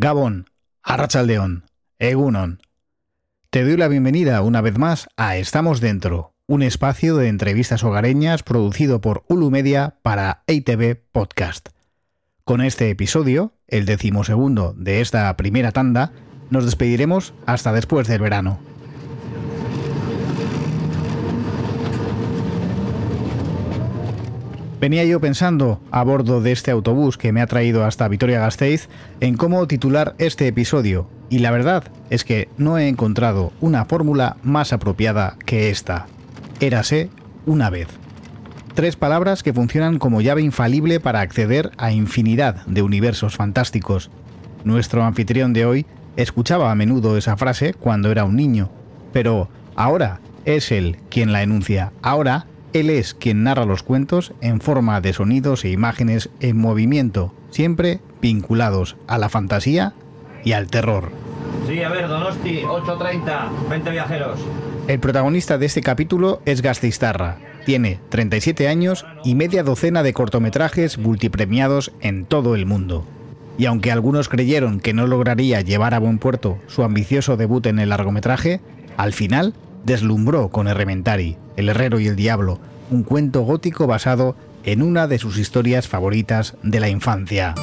Gabón, Arrachaldeón, Egunon. Te doy la bienvenida una vez más a Estamos Dentro, un espacio de entrevistas hogareñas producido por Ulu Media para ATV Podcast. Con este episodio, el decimosegundo de esta primera tanda, nos despediremos hasta después del verano. Venía yo pensando, a bordo de este autobús que me ha traído hasta Vitoria-Gasteiz, en cómo titular este episodio, y la verdad es que no he encontrado una fórmula más apropiada que esta. Érase una vez. Tres palabras que funcionan como llave infalible para acceder a infinidad de universos fantásticos. Nuestro anfitrión de hoy escuchaba a menudo esa frase cuando era un niño, pero ahora es él quien la enuncia. Ahora él es quien narra los cuentos en forma de sonidos e imágenes en movimiento, siempre vinculados a la fantasía y al terror. Sí, a ver, Donosti, 8.30, 20 viajeros. El protagonista de este capítulo es Gasteiztarra. Tiene 37 años y media docena de cortometrajes multipremiados en todo el mundo. Y aunque algunos creyeron que no lograría llevar a buen puerto su ambicioso debut en el largometraje, al final deslumbró con Errementari, El Herrero y el Diablo, un cuento gótico basado en una de sus historias favoritas de la infancia.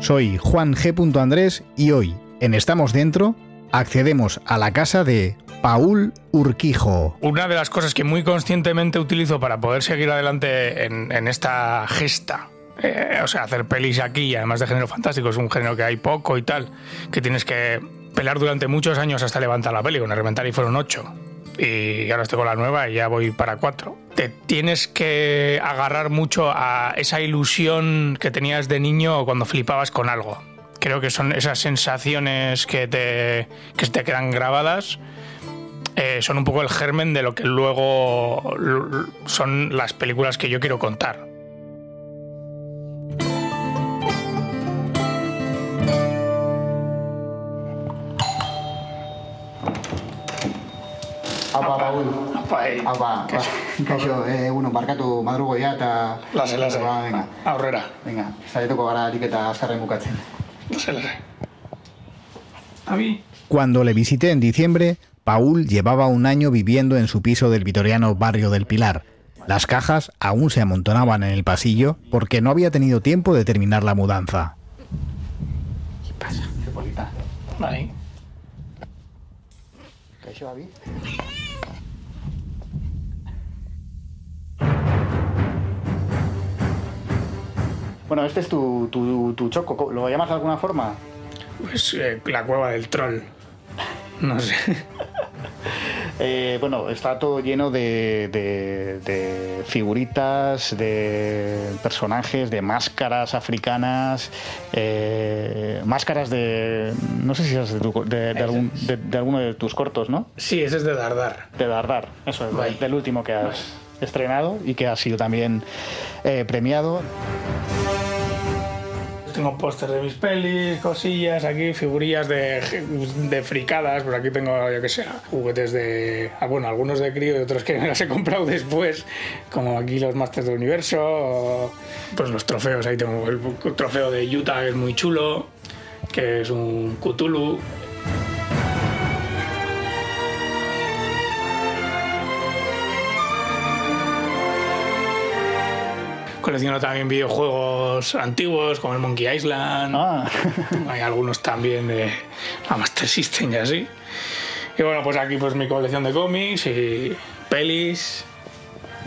Soy Juan G. Andrés y hoy, en Estamos Dentro, accedemos a la casa de Paul Urquijo. Una de las cosas que muy conscientemente utilizo para poder seguir adelante en, esta gesta eh, o sea, hacer pelis aquí, además de género fantástico, es un género que hay poco y tal, que tienes que pelear durante muchos años hasta levantar la peli. Con y fueron ocho. Y ahora estoy con la nueva y ya voy para cuatro. Te tienes que agarrar mucho a esa ilusión que tenías de niño cuando flipabas con algo creo que son esas sensaciones que te, que te quedan grabadas. Eh, son un poco el germen de lo que luego son las películas que yo quiero contar. Apa, Paul. Apa, eh. Apa, kaixo, eh, bueno, barkatu madrugo ya eta... Lase, lase, venga. aurrera. Venga, saietuko gara harik eta azkarren bukatzen. Cuando le visité en diciembre, Paul llevaba un año viviendo en su piso del vitoriano barrio del Pilar. Las cajas aún se amontonaban en el pasillo porque no había tenido tiempo de terminar la mudanza. ¿Qué pasa? Vale. ¿Qué Bueno, este es tu, tu, choco. ¿Lo llamas de alguna forma? Pues eh, la cueva del troll. No sé. Eh, bueno, está todo lleno de, de, figuritas, de personajes, de máscaras africanas, eh, máscaras de. No sé si es de, algún, de, alguno de tus cortos, ¿no? Sí, ese es de Dardar. De Dardar, eso es, del último que has estrenado y que ha sido también premiado. Tengo póster de mis pelis, cosillas, aquí figurillas de, de fricadas, pues aquí tengo, yo que sé, juguetes de, ah, bueno, algunos de crío y otros que me las he comprado después, como aquí los Masters del Universo, pues los trofeos, ahí tengo el trofeo de Utah, que es muy chulo, que es un Cthulhu, Colecciono también videojuegos antiguos como el Monkey Island. Ah. Hay algunos también de la Master System y así. Y bueno, pues aquí pues mi colección de cómics y pelis,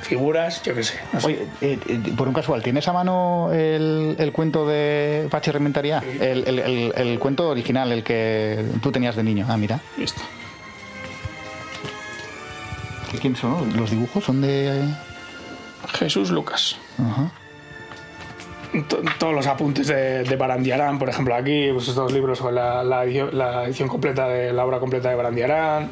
figuras, yo qué sé. Oye, eh, eh, por un casual, ¿tienes a mano el, cuento de Pache Rementaría? El, el, cuento original, el que tú tenías de niño. Ah, mira. Listo. ¿Quién son? ¿Los dibujos son de...? Jesús Lucas. Todos los apuntes de, de, Barandiarán, por ejemplo, aquí, pues estos libros son la, edición, completa de la obra completa de Barandiarán,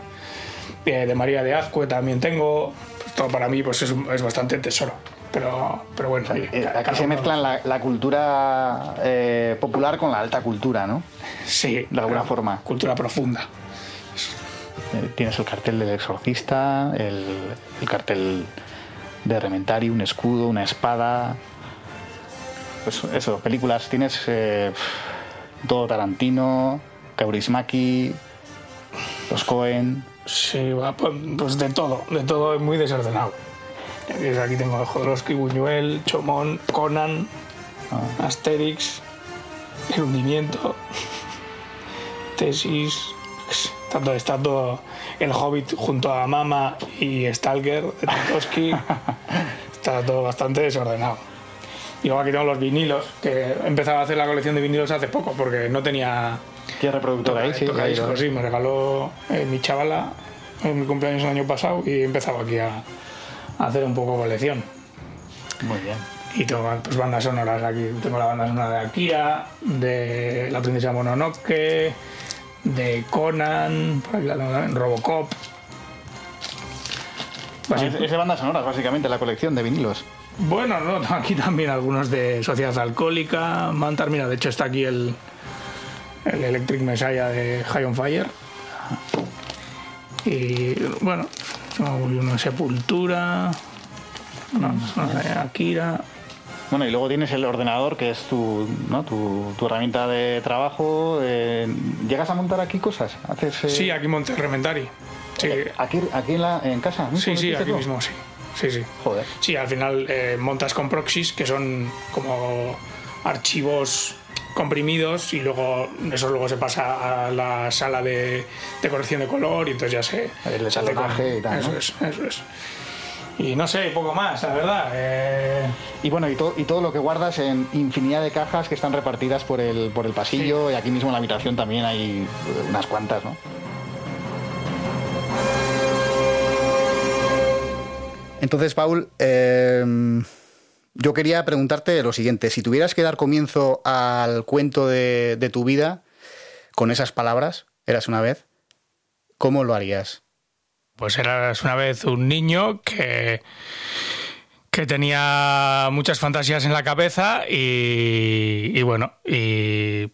de, de María de Azcue también tengo. Pues todo para mí pues es, es bastante tesoro. pero, pero bueno. Eh, aquí se mezclan la, cultura eh, popular con la alta cultura, ¿no? Sí. De alguna forma. Cultura profunda. Eh, tienes el cartel del exorcista, el, cartel de Rementari, un escudo, una espada. Pues eso, películas. Tienes todo Tarantino, Kaurismaki, los Cohen. Sí, pues, pues de todo, de todo es muy desordenado. Aquí tengo Jodorowsky, Buñuel, Chomón, Conan, ah. Asterix, El hundimiento, Tesis. Tanto está todo El Hobbit junto a Mama y Stalker de Tarkovsky. está todo bastante desordenado. Y luego aquí tengo los vinilos, que he empezado a hacer la colección de vinilos hace poco porque no tenía. ¿Qué reproductor ahí? Sí, sí, me regaló eh, mi chavala en mi cumpleaños el año pasado y he empezado aquí a, hacer un poco colección. Muy bien. Y tengo pues, bandas sonoras aquí. Tengo la banda sonora de Akira, de La princesa Mononoke, de Conan, Robocop. es de bandas sonoras, básicamente, la colección de vinilos. Bueno, no, aquí también algunos de Sociedad Alcohólica, Mantar, mira, de hecho está aquí el, el Electric Messiah de High on Fire. Y bueno, una Sepultura, no, Akira. Bueno, y luego tienes el ordenador, que es tu, ¿no? tu, herramienta de trabajo. Eh, ¿Llegas a montar aquí cosas? ¿Haces, eh? Sí, aquí monté el Rementari. Sí. ¿Aquí, aquí en, la, en casa? Sí, sí, aquí mismo, sí. Sí, sí. Joder. Sí, al final eh, montas con proxies, que son como archivos comprimidos y luego eso luego se pasa a la sala de, corrección de color y entonces ya se, el se hace y tal, eso es eso es y no sé poco más la verdad eh. y bueno y, todo y todo lo que guardas en infinidad de cajas que están repartidas por el por el pasillo y aquí mismo en la habitación también hay unas cuantas no entonces Paul eh yo quería preguntarte lo siguiente, si tuvieras que dar comienzo al cuento de, tu vida con esas palabras, eras una vez, ¿cómo lo harías? Pues eras una vez un niño que, que tenía muchas fantasías en la cabeza y, bueno, y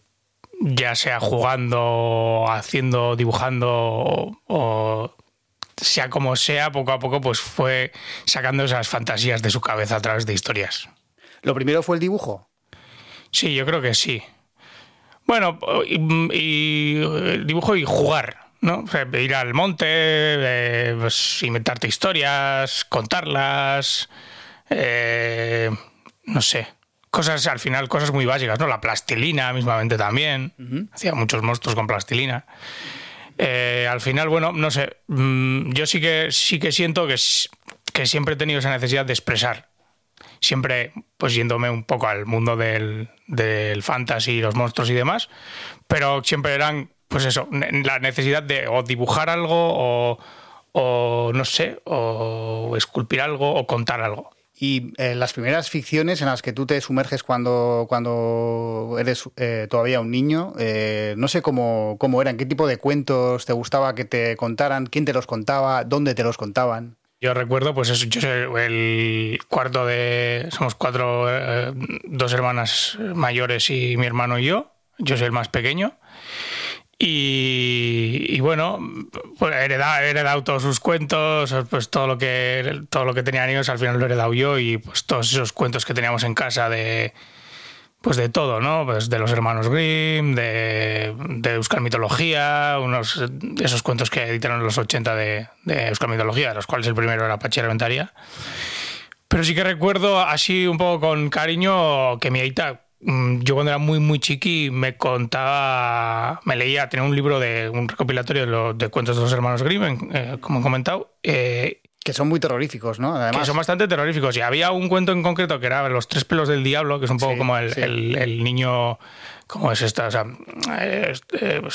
ya sea jugando, haciendo, dibujando o sea como sea, poco a poco pues fue sacando esas fantasías de su cabeza a través de historias. ¿Lo primero fue el dibujo? Sí, yo creo que sí. Bueno, y, dibujo y jugar, ¿no? ir al monte, eh, pues, inventarte historias, contarlas, eh, no sé, cosas al final, cosas muy básicas, ¿no? La plastilina mismamente también. Hacía muchos monstruos con plastilina. Eh, al final, bueno, no sé, mm, yo sí que, sí que siento que, que siempre he tenido esa necesidad de expresar. Siempre, pues yéndome un poco al mundo del, del fantasy, los monstruos y demás, pero siempre eran, pues eso, la necesidad de o dibujar algo o, o no sé, o esculpir algo o contar algo. Y eh, las primeras ficciones en las que tú te sumerges cuando, cuando eres eh, todavía un niño, eh, no sé cómo, cómo eran, qué tipo de cuentos te gustaba que te contaran, quién te los contaba, dónde te los contaban. Yo recuerdo, pues eso, yo soy el cuarto de. Somos cuatro, dos hermanas mayores y mi hermano y yo. Yo soy el más pequeño. Y, bueno, pues he heredado, todos sus cuentos, pues todo lo que todo lo que tenían ellos al final lo he heredado yo y pues todos esos cuentos que teníamos en casa de pues de todo, ¿no? Pues de los hermanos Grimm, de, de Euskal Mitología, unos esos cuentos que editaron en los 80 de, de Euskal Mitología, de los cuales el primero era Pachi Elementaria. Pero sí que recuerdo así un poco con cariño que mi aita yo cuando era muy muy chiqui me contaba, me leía, tenía un libro de un recopilatorio de, cuentos de los hermanos Grimm, eh, como he comentado. Eh, que son muy terroríficos, ¿no? Además. Que son bastante terroríficos. Y había un cuento en concreto que era Los tres pelos del diablo, que es un poco como el, el, niño ¿Cómo es esta? O sea, es,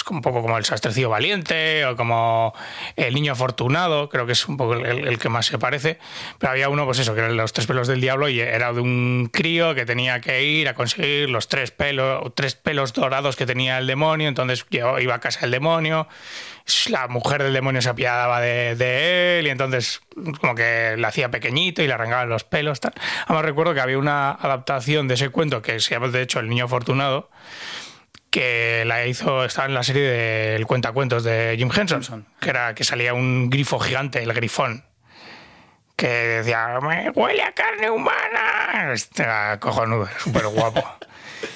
un poco como el sastrecillo valiente o como el niño afortunado, creo que es un poco el, que más se parece. Pero había uno, pues eso, que eran los tres pelos del diablo y era de un crío que tenía que ir a conseguir los tres pelos, tres pelos dorados que tenía el demonio, entonces iba a casa del demonio la mujer del demonio se apiadaba de, él y entonces como que le hacía pequeñito y le arrancaban los pelos. Tal. Además recuerdo que había una adaptación de ese cuento que se llama de hecho El Niño Afortunado, que la hizo, estaba en la serie del cuentacuentos de Jim Henson, que era que salía un grifo gigante, el grifón, que decía, me huele a carne humana. Este era cojonudo, súper guapo.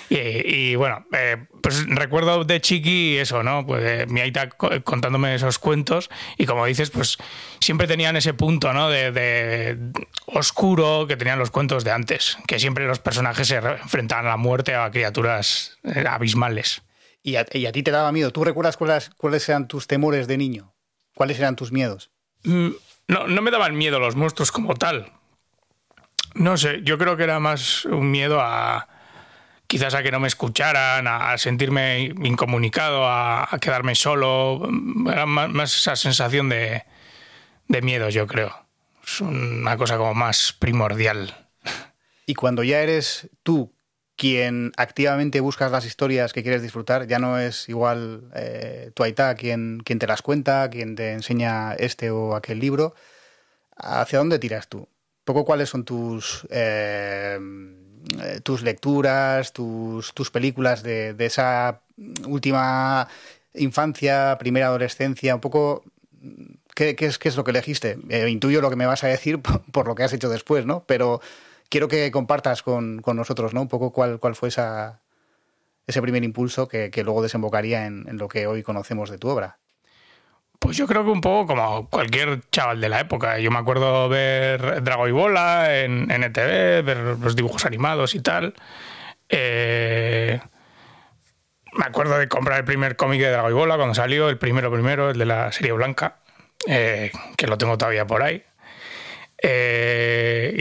Y, bueno, eh, pues recuerdo de chiqui eso, ¿no? Pues eh, mi aita contándome esos cuentos y como dices, pues siempre tenían ese punto, ¿no? De, oscuro que tenían los cuentos de antes, que siempre los personajes se enfrentaban a la muerte a criaturas eh, abismales. ¿Y a, ti te daba miedo? ¿Tú recuerdas cuáles, cuáles eran tus temores de niño? ¿Cuáles eran tus miedos? Mm, no, no me daban miedo los monstruos como tal. No sé, yo creo que era más un miedo a quizás a que no me escucharan, a, sentirme incomunicado, a, quedarme solo. Era más, esa sensación de, de, miedo, yo creo. Es una cosa como más primordial. Y cuando ya eres tú quien activamente buscas las historias que quieres disfrutar, ya no es igual eh, tu aita quien, quien te las cuenta, quien te enseña este o aquel libro. ¿Hacia dónde tiras tú? Poco cuáles son tus... Eh, eh, tus lecturas, tus, tus películas de, de, esa última infancia, primera adolescencia, un poco... ¿Qué, qué, es, qué es, lo que elegiste? Eh, intuyo lo que me vas a decir por, lo que has hecho después, ¿no? Pero quiero que compartas con, con nosotros, ¿no? Un poco cuál, cuál fue esa, ese primer impulso que, que luego desembocaría en, en, lo que hoy conocemos de tu obra. Pues yo creo que un poco como cualquier chaval de la época. Yo me acuerdo ver Drago y Bola en, en ETV, ver los dibujos animados y tal. Eh, me acuerdo de comprar el primer cómic de Drago y Bola cuando salió, el primero primero, el de la serie blanca, eh, que lo tengo todavía por ahí. Eh,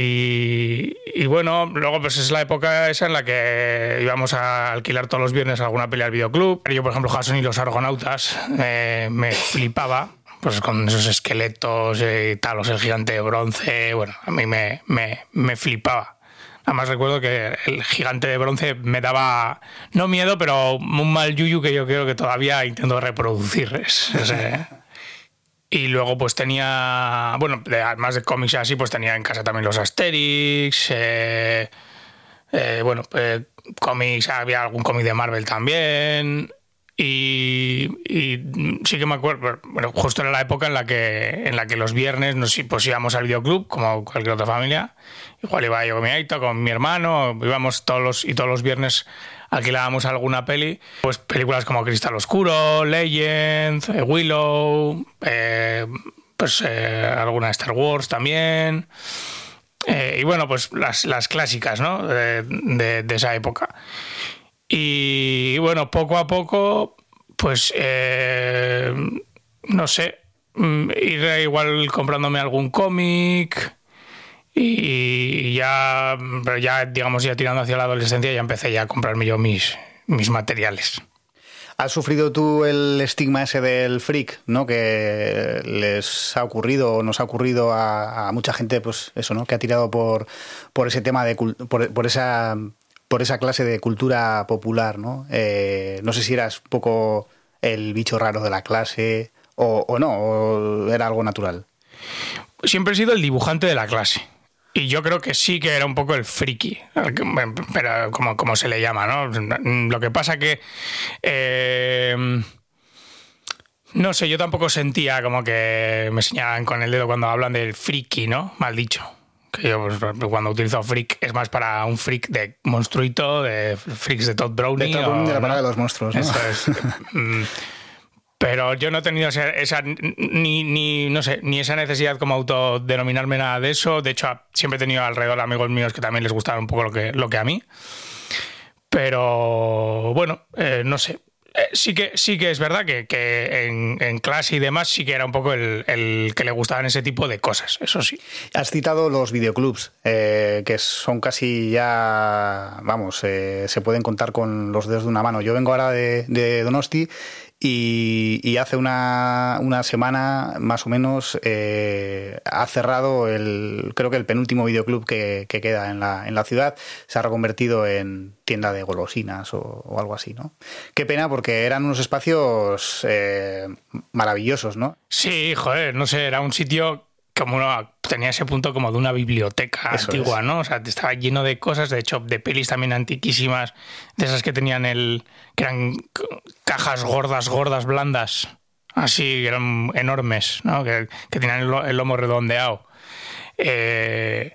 y, bueno, luego pues es la época esa en la que íbamos a alquilar todos los viernes alguna pelea al videoclub. Yo, por ejemplo, Jason y los Argonautas me flipaba, pues con esos esqueletos y tal, el gigante de bronce, bueno, a mí me, me, me flipaba. Además recuerdo que el gigante de bronce me daba, no miedo, pero un mal yuyu que yo creo que todavía intento reproducir. Es, y luego pues tenía, bueno, además de cómics así, pues tenía en casa también los Asterix, eh, eh, bueno, eh, cómics, había algún cómic de Marvel también. Y, sí que me acuerdo, bueno, justo era la época en la que, en la que los viernes nos pues íbamos al videoclub, como cualquier otra familia. Igual iba yo con mi aito, con mi hermano, íbamos todos los, y todos los viernes alquilábamos alguna peli, pues películas como Cristal Oscuro, Legend, eh, Willow, eh, pues eh, alguna Star Wars también. y bueno, pues las, las clásicas, ¿no? De, esa época. Y, bueno, poco a poco, pues no sé, mm, ir igual comprándome algún cómic y ya, ya, digamos, ya tirando hacia la adolescencia, ya empecé ya a comprarme yo mis, mis materiales. ¿Has sufrido tú el estigma ese del freak, ¿no? Que les ha ocurrido o nos ha ocurrido a, mucha gente, pues eso, ¿no? Que ha tirado por, por ese tema de por, por esa por esa clase de cultura popular, ¿no? Eh, no sé si eras un poco el bicho raro de la clase o, o no, o era algo natural. Siempre he sido el dibujante de la clase. Y yo creo que sí que era un poco el friki, pero como, como se le llama, ¿no? Lo que pasa que... Eh, no sé, yo tampoco sentía como que me señalan con el dedo cuando hablan del friki, ¿no? Mal dicho. Que yo pues, cuando utilizo freak es más para un freak de monstruito, de freaks de Todd Browning. De Todd de la parada de los monstruos. ¿no? Eso es. Pero yo no he tenido esa, ni, ni, no sé, ni esa necesidad como autodenominarme nada de eso. De hecho, siempre he tenido alrededor amigos míos que también les gustaba un poco lo que, lo que a mí. Pero bueno, eh, no sé. Eh, sí que, sí que es verdad que, que en, clase y demás sí que era un poco el, el, que le gustaban ese tipo de cosas, eso sí. Has citado los videoclubs, eh, que son casi ya, vamos, se pueden contar con los dedos de una mano. Yo vengo ahora de, de Donosti y, hace una, una, semana más o menos eh, ha cerrado el creo que el penúltimo videoclub que, que, queda en la, en la ciudad. Se ha reconvertido en tienda de golosinas o, algo así no qué pena porque eran unos espacios eh, maravillosos no sí joder no sé era un sitio como uno tenía ese punto como de una biblioteca antigua, ¿no? O sea, estaba lleno de cosas, de hecho, de pelis también antiquísimas, de esas que tenían el. que eran cajas gordas, gordas, blandas, así, que eran enormes, ¿no? Que, que tenían el, lomo redondeado. Eh,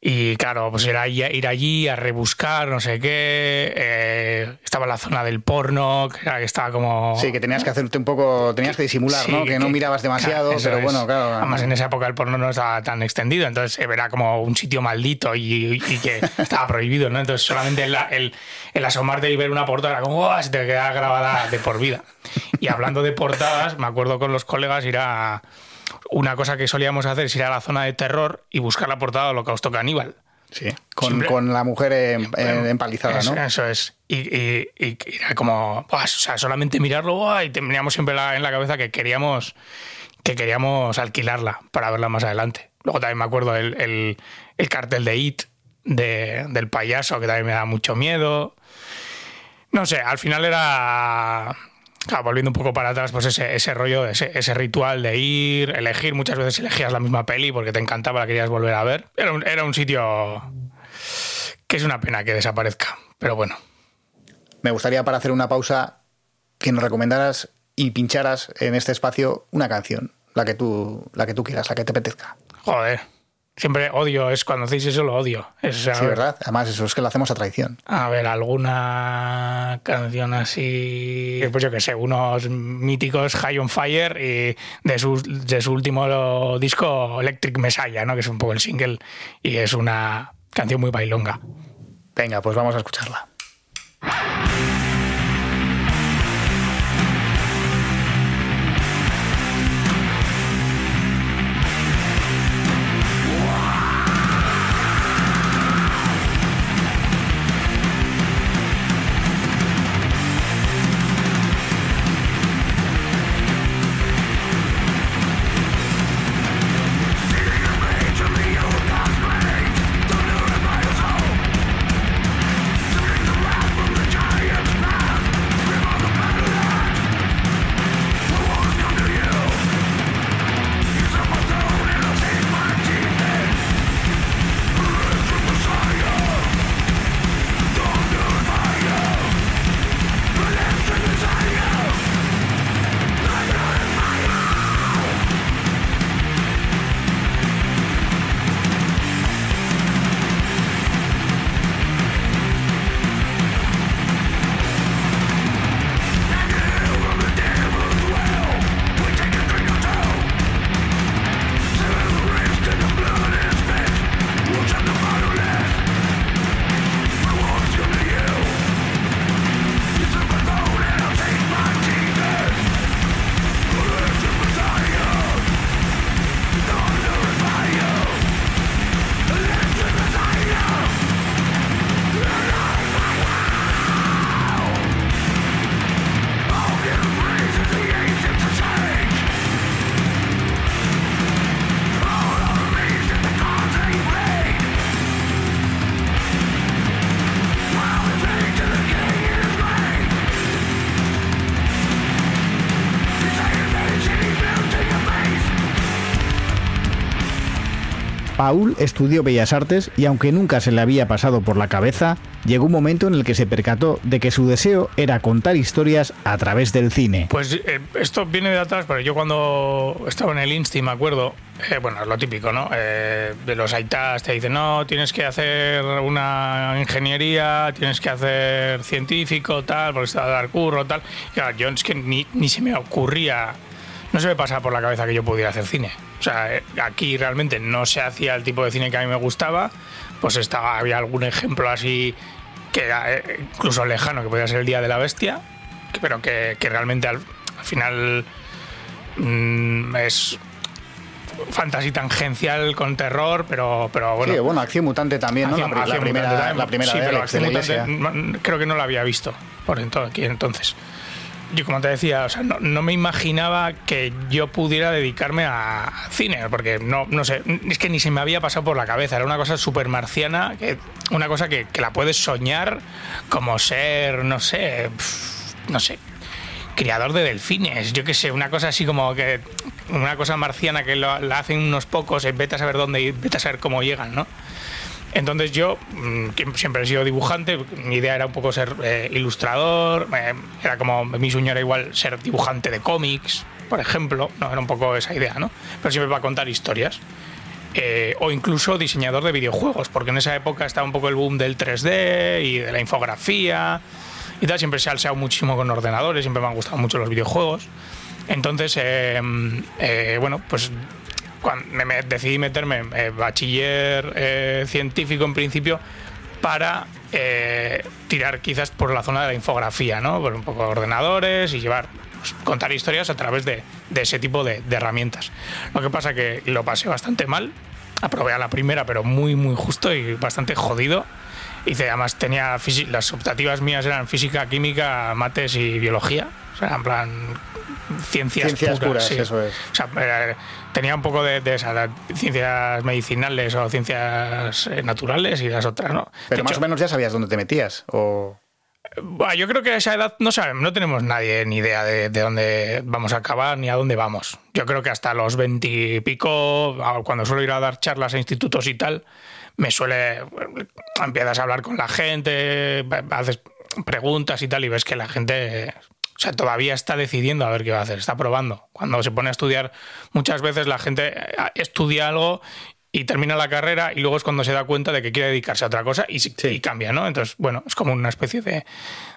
y claro, pues era ir allí a rebuscar, no sé qué. Eh, estaba la zona del porno, que estaba como. Sí, que tenías que hacerte un poco. Tenías que disimular, ¿no? Que, no mirabas demasiado, pero bueno, claro. Además, en esa época el porno no estaba tan extendido, entonces era como un sitio maldito y, que estaba prohibido, ¿no? Entonces, solamente el, el, el, asomarte y ver una portada era como, ¡oh! Se te queda grabada de por vida. Y hablando de portadas, me acuerdo con los colegas ir a una cosa que solíamos hacer es ir a la zona de terror y buscar la portada de Holocausto Caníbal. Sí, con, la mujer empalizada, ¿no? Eso es. Y, era como, o sea, solamente mirarlo y teníamos siempre en la cabeza que queríamos, que queríamos alquilarla para verla más adelante. Luego también me acuerdo el, el, cartel de It, de, del payaso, que también me da mucho miedo. No sé, al final era volviendo un poco para atrás, pues ese, ese rollo, ese, ese, ritual de ir, elegir, muchas veces elegías la misma peli porque te encantaba, la querías volver a ver. Era un, era un sitio que es una pena que desaparezca, pero bueno. Me gustaría para hacer una pausa que nos recomendaras y pincharas en este espacio una canción, la que tú, la que tú quieras, la que te apetezca. Joder. Siempre odio, es cuando hacéis eso lo odio. sí, ¿verdad? Además, eso es que lo hacemos a traición. A ver, alguna canción así. Pues yo que sé, unos míticos High on Fire y de su, de su último disco Electric Messiah, ¿no? Que es un poco el single y es una canción muy bailonga. Venga, pues vamos a escucharla. Paul estudió Bellas Artes y aunque nunca se le había pasado por la cabeza, llegó un momento en el que se percató de que su deseo era contar historias a través del cine. Pues eh, esto viene de atrás, porque yo cuando estaba en el Insti, me acuerdo, eh, bueno, es lo típico, ¿no? Eh, de los aitas te dicen, no, tienes que hacer una ingeniería, tienes que hacer científico, tal, porque está a dar curro, tal. Y claro, yo es que ni, ni se me ocurría, no se me pasaba por la cabeza que yo pudiera hacer cine. O sea, eh, aquí realmente no se hacía el tipo de cine que a mí me gustaba, pues estaba, había algún ejemplo así que era eh, incluso lejano, que podía ser el Día de la Bestia, pero que, realmente al, final mm, es fantasy tangencial con terror, pero, pero bueno. Sí, bueno, Acción Mutante también, ¿no? La, primera, la primera sí, pero Acción Mutante creo que no la había visto por aquí entonces yo como te decía, o sea, no, me imaginaba que yo pudiera dedicarme a cine, porque no, no sé, es que ni se me había pasado por la cabeza, era una cosa súper marciana, que, una cosa que, la puedes soñar como ser, no sé, no sé, criador de delfines, yo qué sé, una cosa así como que una cosa marciana que la hacen unos pocos, vete a saber dónde y vete a saber cómo llegan, ¿no? Entonces yo, mm, siempre he sido dibujante, mi idea era un poco ser eh, ilustrador, eh, era como, mi sueño era igual ser dibujante de cómics, por ejemplo, no era un poco esa idea, ¿no? Pero siempre va a contar historias. Eh, o incluso diseñador de videojuegos, porque en esa época estaba un poco el boom del 3D y de la infografía y tal, siempre se ha alzado muchísimo con ordenadores, siempre me han gustado mucho los videojuegos. Entonces, bueno, pues cuando me, decidí meterme en eh, bachiller eh, científico en principio para eh, tirar quizás por la zona de la infografía, ¿no? Por un poco de ordenadores y llevar, pues, contar historias a través de, ese tipo de, herramientas. Lo que pasa que lo pasé bastante mal, aprobé a la primera, pero muy, muy justo y bastante jodido. Y además tenía las optativas mías eran física, química, mates y biología. O sea, en plan ciencias, puras, eso es. O sea, tenía un poco de, esas ciencias medicinales o ciencias eh, naturales y las otras, ¿no? Pero más o menos ya sabías dónde te metías o yo creo que a esa edad no sabemos, no tenemos nadie ni idea de, dónde vamos a acabar ni a dónde vamos. Yo creo que hasta los veintipico, cuando suelo ir a dar charlas a institutos y tal, me suele empiezas a hablar con la gente, haces preguntas y tal y ves que la gente o sea, todavía está decidiendo a ver qué va a hacer, está probando. Cuando se pone a estudiar, muchas veces la gente eh, estudia algo y termina la carrera y luego es cuando se da cuenta de que quiere dedicarse a otra cosa y, cambia, ¿no? Entonces, bueno, es como una especie de,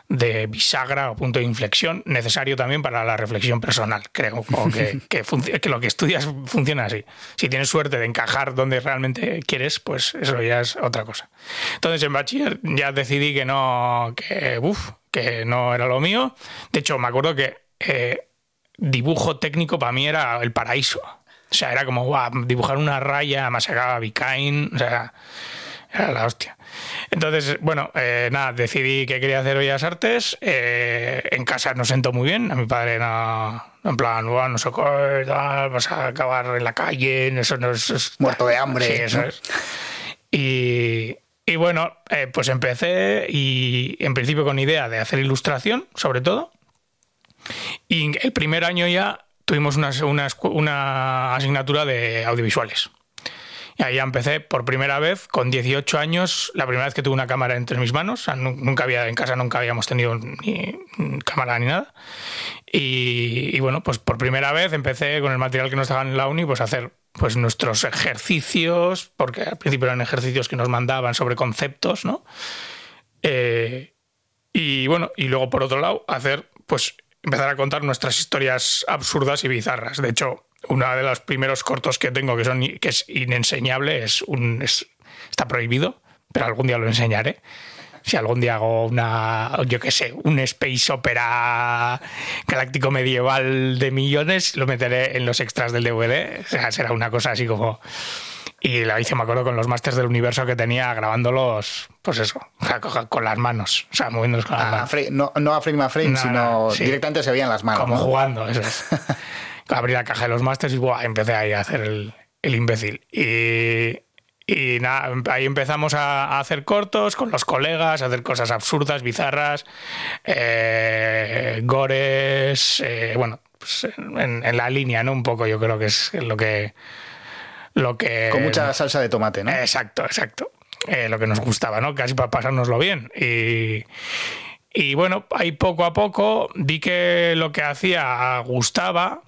de, bisagra o punto de inflexión necesario también para la reflexión personal, creo, que, que, que, lo que estudias funciona así. Si tienes suerte de encajar donde realmente quieres, pues eso ya es otra cosa. Entonces, en bachiller ya decidí que no, que, que no era lo mío. De hecho, me acuerdo que eh, dibujo técnico para mí era el paraíso. O sea, era como dibujar una raya, más sacaba Bicain, o sea, era la hostia. Entonces, bueno, eh, nada, decidí que quería hacer Bellas Artes. Eh, en casa no sentó muy bien. A mi padre no, en plan, no sé vas a acabar en la calle, eso no es. Muerto de hambre. Sí, eso es. Y, y bueno, eh, pues empecé y en principio con idea de hacer ilustración, sobre todo. Y el primer año ya tuvimos una, una, asignatura de audiovisuales. Y ahí empecé por primera vez, con 18 años, la primera vez que tuve una cámara entre mis manos. nunca había, en casa nunca habíamos tenido ni cámara ni nada. Y, y, bueno, pues por primera vez empecé con el material que nos daban en la uni, pues a hacer pues nuestros ejercicios, porque al principio eran ejercicios que nos mandaban sobre conceptos, ¿no? Eh, y bueno, y luego por otro lado, hacer, pues empezar a contar nuestras historias absurdas y bizarras. De hecho, uno de los primeros cortos que tengo que, son, que es inenseñable, es un, está prohibido, pero algún día lo enseñaré si algún día hago una, yo qué sé, un space opera galáctico medieval de millones, lo meteré en los extras del DVD. O sea, será una cosa así como... Y la hice, me acuerdo, con los masters del universo que tenía grabándolos, pues eso, con las manos, o sea, moviéndolos con las ah, manos. no, no, a frame a frame, sino directamente se veían las manos. Como jugando, eso es. Abrí la caja de los masters y buah, empecé ahí a hacer el, el imbécil. Y, y nada, ahí empezamos a, hacer cortos con los colegas, a hacer cosas absurdas, bizarras, eh, gores, eh, bueno, pues en, la línea, ¿no? Un poco yo creo que es lo que... Lo que con mucha salsa de tomate, ¿no? Exacto, exacto. Eh, lo que nos gustaba, ¿no? Casi para pasárnoslo bien. Y, y bueno, ahí poco a poco vi que lo que hacía gustaba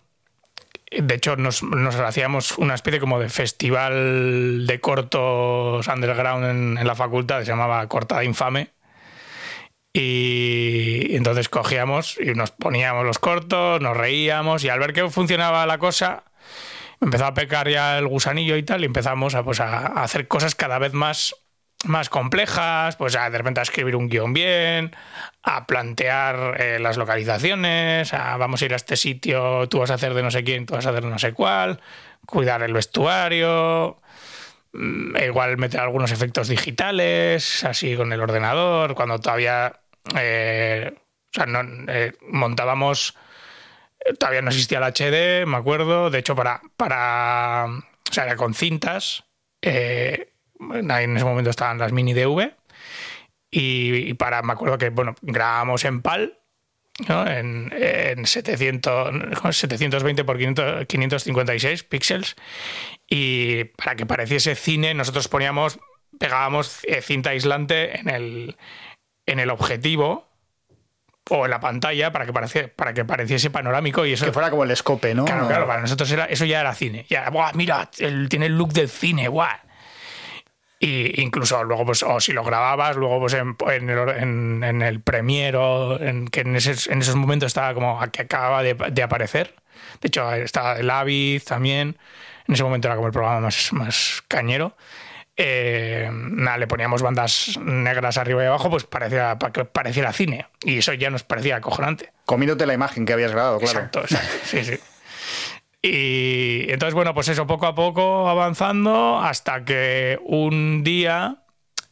de hecho, nos, hacíamos una especie como de festival de cortos underground en, la facultad, se llamaba Cortada Infame. Y entonces cogíamos y nos poníamos los cortos, nos reíamos y al ver que funcionaba la cosa, empezó a pecar ya el gusanillo y tal y empezamos a, pues, a hacer cosas cada vez más más complejas, pues a de repente a escribir un guion bien, a plantear eh, las localizaciones, a vamos a ir a este sitio, tú vas a hacer de no sé quién, tú vas a hacer de no sé cuál, cuidar el vestuario, mm, igual meter algunos efectos digitales, así con el ordenador, cuando todavía eh, o sea, no, eh, montábamos, todavía no existía el HD, me acuerdo, de hecho para, para o sea, era con cintas en ese momento estaban las mini DV. Y, para, me acuerdo que, bueno, grabamos en PAL en, en 700, 720 por 556 píxeles. Y para que pareciese cine nosotros poníamos, pegábamos eh, cinta aislante en el, en el objetivo o en la pantalla para que, pareciese, para que pareciese panorámico y eso... Que fuera como el escope, ¿no? Claro, claro, para nosotros era, eso ya era cine. Ya, ¡buah, mira, él tiene el look del cine, guau. Y incluso luego, pues, o si lo grababas, luego pues en, en, el, en, en el Premiere, o en, que en, ese, en esos momentos estaba como que acababa de, de, aparecer. De hecho, estaba el Avid también. En ese momento era como el programa más, más cañero. Eh, nada, le poníamos bandas negras arriba y abajo, pues parecía, pareciera cine. Y eso ya nos parecía acojonante. Comiéndote la imagen que habías grabado, claro. Exacto, exacto. Sí, sí. Y entonces, bueno, pues eso, poco a poco avanzando hasta que un día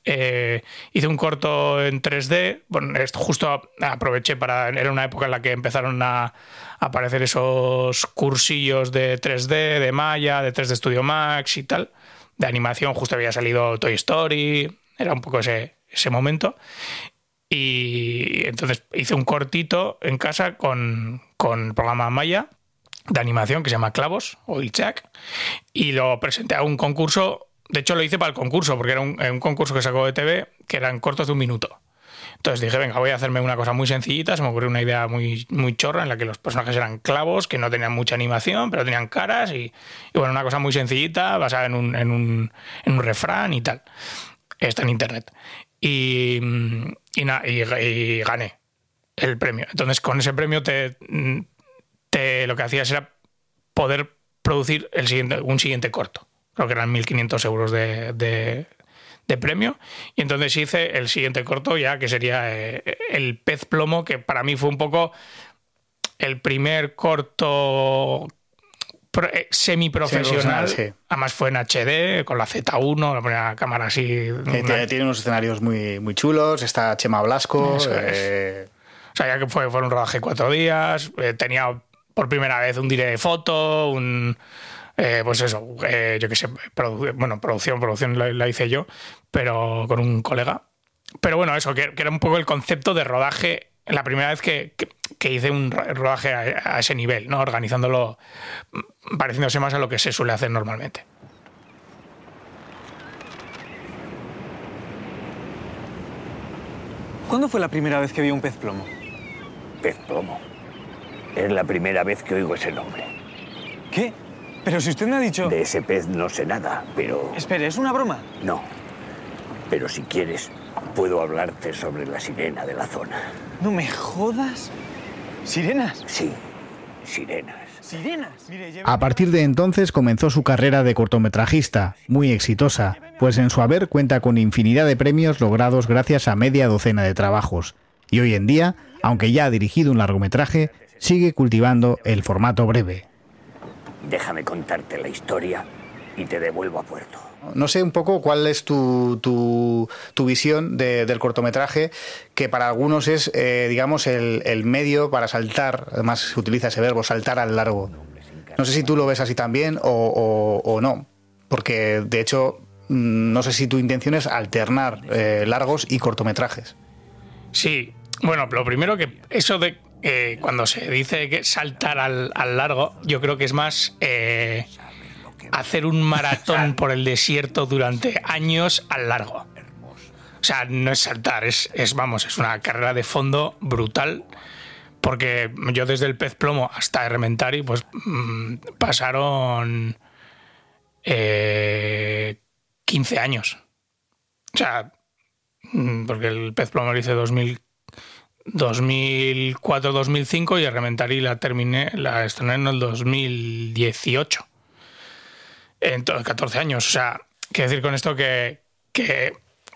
eh, hice un corto en 3D. Bueno, justo aproveché para. Era una época en la que empezaron a aparecer esos cursillos de 3D, de Maya, de 3D Studio Max y tal. De animación, justo había salido Toy Story. Era un poco ese, ese momento. Y entonces hice un cortito en casa con, con el programa Maya de animación que se llama Clavos o Ilchak y lo presenté a un concurso. De hecho, lo hice para el concurso porque era un, un, concurso que sacó de TV que eran cortos de un minuto. Entonces dije, venga, voy a hacerme una cosa muy sencillita. Se me ocurrió una idea muy, muy chorra en la que los personajes eran clavos, que no tenían mucha animación, pero tenían caras y, bueno, una cosa muy sencillita basada en un, en un, en un refrán y tal. Está en internet. Y, y, y, y gané el premio. Entonces, con ese premio te, te, lo que hacías era poder producir el siguiente, un siguiente corto. Creo que eran 1.500 euros de, de, premio. Y entonces hice el siguiente corto ya, que sería eh, El pez plomo, que para mí fue un poco el primer corto eh, semiprofesional. Sí. Además fue en HD, con la Z1, la primera cámara así. Tiene, tiene, unos escenarios muy, muy chulos. Está Chema Blasco. Eh... O sea, ya que fue, fue un rodaje cuatro días. Eh, tenía por primera vez un dire de foto, un. Eh, pues eso, eh, yo qué sé, produ bueno, producción, producción la, la, hice yo, pero con un colega. Pero bueno, eso, que, que, era un poco el concepto de rodaje, la primera vez que, que, que hice un rodaje a, a, ese nivel, ¿no? Organizándolo, pareciéndose más a lo que se suele hacer normalmente. ¿Cuándo fue la primera vez que vio un pez plomo? Pez plomo. Es la primera vez que oigo ese nombre. ¿Qué? Pero si usted me ha dicho... De ese pez no sé nada, pero... Espere, ¿es una broma? No. Pero si quieres, puedo hablarte sobre la sirena de la zona. No me jodas. ¿Sirenas? Sí, sirenas. ¿Sirenas? A partir de entonces comenzó su carrera de cortometrajista, muy exitosa, pues en su haber cuenta con infinidad de premios logrados gracias a media docena de trabajos. Y hoy en día, aunque ya ha dirigido un largometraje, sigue cultivando el formato breve. Déjame contarte la historia y te devuelvo a puerto. No sé un poco cuál es tu, tu, tu visión de, del cortometraje, que para algunos es, eh, digamos, el, el, medio para saltar, además se utiliza ese verbo, saltar al largo. No sé si tú lo ves así también o, o, o no, porque de hecho no sé si tu intención es alternar eh, largos y cortometrajes. Sí, bueno, lo primero que eso de eh, cuando se dice que saltar al, al, largo, yo creo que es más eh, hacer un maratón por el desierto durante años al largo. O sea, no es saltar, es, es, vamos, es una carrera de fondo brutal. Porque yo desde el pez plomo hasta Hermentari, pues mmm, pasaron eh, 15 años. O sea, porque el pez plomo lo hice 2000 2004-2005 y Rementari la terminé, la estrené en el 2018. Entonces, 14 años. O sea, quiero decir con esto que, que,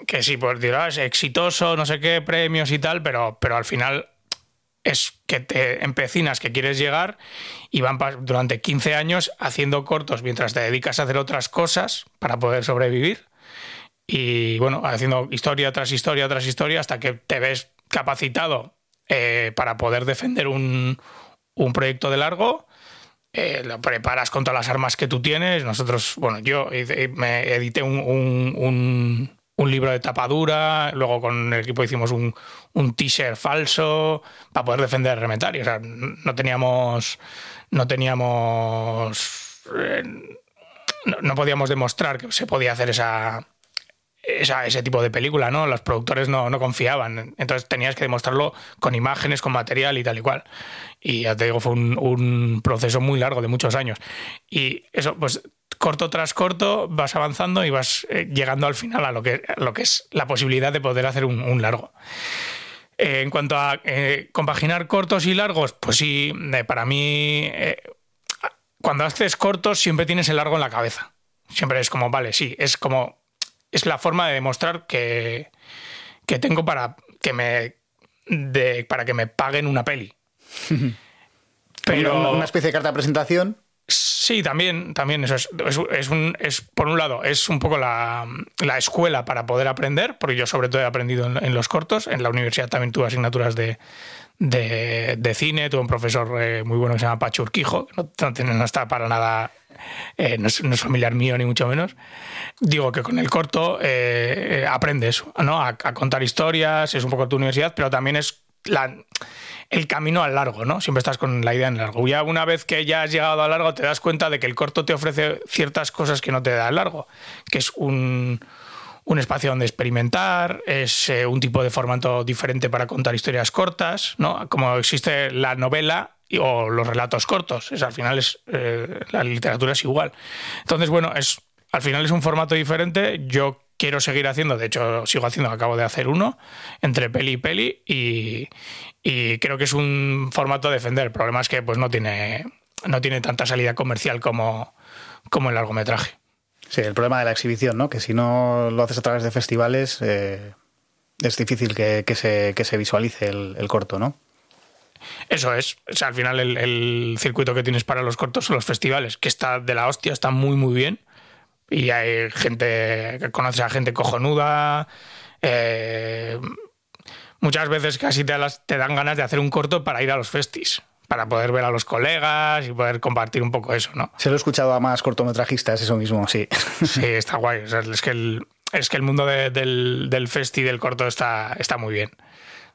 que sí, pues dirás, exitoso, no sé qué, premios y tal, pero, pero al final es que te empecinas, que quieres llegar y van durante 15 años haciendo cortos mientras te dedicas a hacer otras cosas para poder sobrevivir. Y bueno, haciendo historia tras historia tras historia hasta que te ves capacitado eh, para poder defender un, un proyecto de largo. Eh, lo preparas con todas las armas que tú tienes. Nosotros, bueno, yo me edité un, un, un, libro de tapadura, luego con el equipo hicimos un, teaser falso para poder defender Remetario. O sea, no teníamos. No teníamos. eh, no podíamos demostrar que se podía hacer esa, esa- ese tipo de película, ¿no? Los productores no, no confiaban. Entonces tenías que demostrarlo con imágenes, con material y tal y cual. Y ya te digo, fue un, un proceso muy largo de muchos años. Y eso, pues corto tras corto vas avanzando y vas eh, llegando al final a lo que, lo que es la posibilidad de poder hacer un, largo. Eh, en cuanto a eh, compaginar cortos y largos, pues sí, para mí, cuando haces cortos siempre tienes el largo en la cabeza. Siempre es como, vale, sí, es como, es la forma de demostrar que, que tengo para que me, de- para que me paguen una peli. Pero Una, una especie de carta de presentación. Sí, también, también eso es, es, un, es, por un lado, es un poco la, la escuela para poder aprender, porque yo sobre todo he aprendido en, los cortos, en la universidad también tuve asignaturas de, de, de cine, tuve un profesor eh, muy bueno que se llama Pacho Urquijo, que no, no, no está para nada, eh, no, es, familiar mío ni mucho menos. Digo que con el corto eh, aprendes ¿no? a, a contar historias, es un poco tu universidad, pero también es el camino al largo, ¿no? Siempre estás con la idea en largo. Ya una vez que ya has llegado al largo, te das cuenta de que el corto te ofrece ciertas cosas que no te da el largo, que es un, un espacio donde experimentar, es eh, un tipo de formato diferente para contar historias cortas, ¿no? Como existe la novela o los relatos cortos. Es, al final es, eh, la literatura es igual. Entonces, bueno, es, al final es un formato diferente. Yo quiero seguir haciendo, de hecho sigo haciendo, acabo de hacer uno, entre peli y peli, y, y creo que es un formato a defender. El problema es que pues no tiene, no tiene tanta salida comercial como, como el largometraje. Sí, el problema de la exhibición, ¿no? Que si no lo haces a través de festivales, eh, es difícil que, que se, que se visualice el, el corto, ¿no? Eso es. O sea, al final el, el circuito que tienes para los cortos son los festivales, que está de la hostia, está muy, muy bien. Y hay gente que conoces a gente cojonuda. eh, muchas veces casi te, las- te dan ganas de hacer un corto para ir a los festis, para poder ver a los colegas y poder compartir un poco eso, ¿no? Se lo he escuchado a más cortometrajistas, eso mismo, sí. Sí, está guay. O sea, es que el, es que el mundo de- del, del festi del corto está, está muy bien.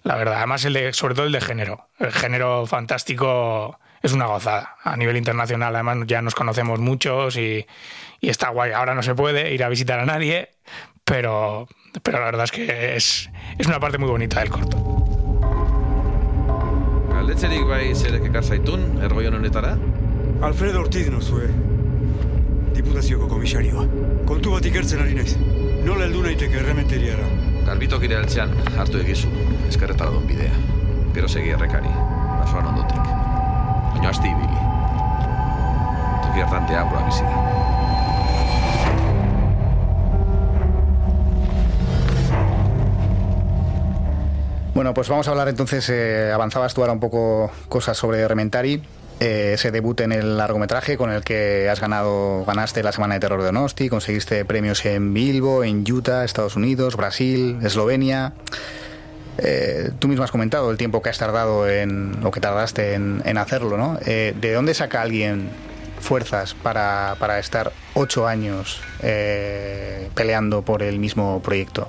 La verdad. Además, el de, sobre todo el de género. El género fantástico es una gozada. A nivel internacional, además, ya nos conocemos muchos y, y está guay. Ahora no se puede ir a visitar a nadie, pero, pero la verdad es que es, es una parte muy bonita del corto. Galdetzerik bai zerek ekar zaitun, ergoion honetara? Alfredo Ortiz nozue. Diputazioko komisarioa. Kontu bat ikertzen ari naiz. Nola heldu naiteke errementeriara? Garbitokire altzean hartu egizu, eskerretara don bidea. Gero segi errekari, basoan ondotik. Baina asti ibili. Toki hartan deabroa bizi da. Bueno, pues vamos a hablar entonces, eh, avanzabas tú ahora un poco cosas sobre Rementari, eh, ese debut en el largometraje con el que has ganado, ganaste la Semana de Terror de Donosti, conseguiste premios en Bilbo, en Utah, Estados Unidos, Brasil, Eslovenia. Eh, tú mismo has comentado el tiempo que has tardado en, o que tardaste en, en hacerlo, ¿no? Eh, ¿De dónde saca alguien fuerzas para, para estar ocho años eh, peleando por el mismo proyecto,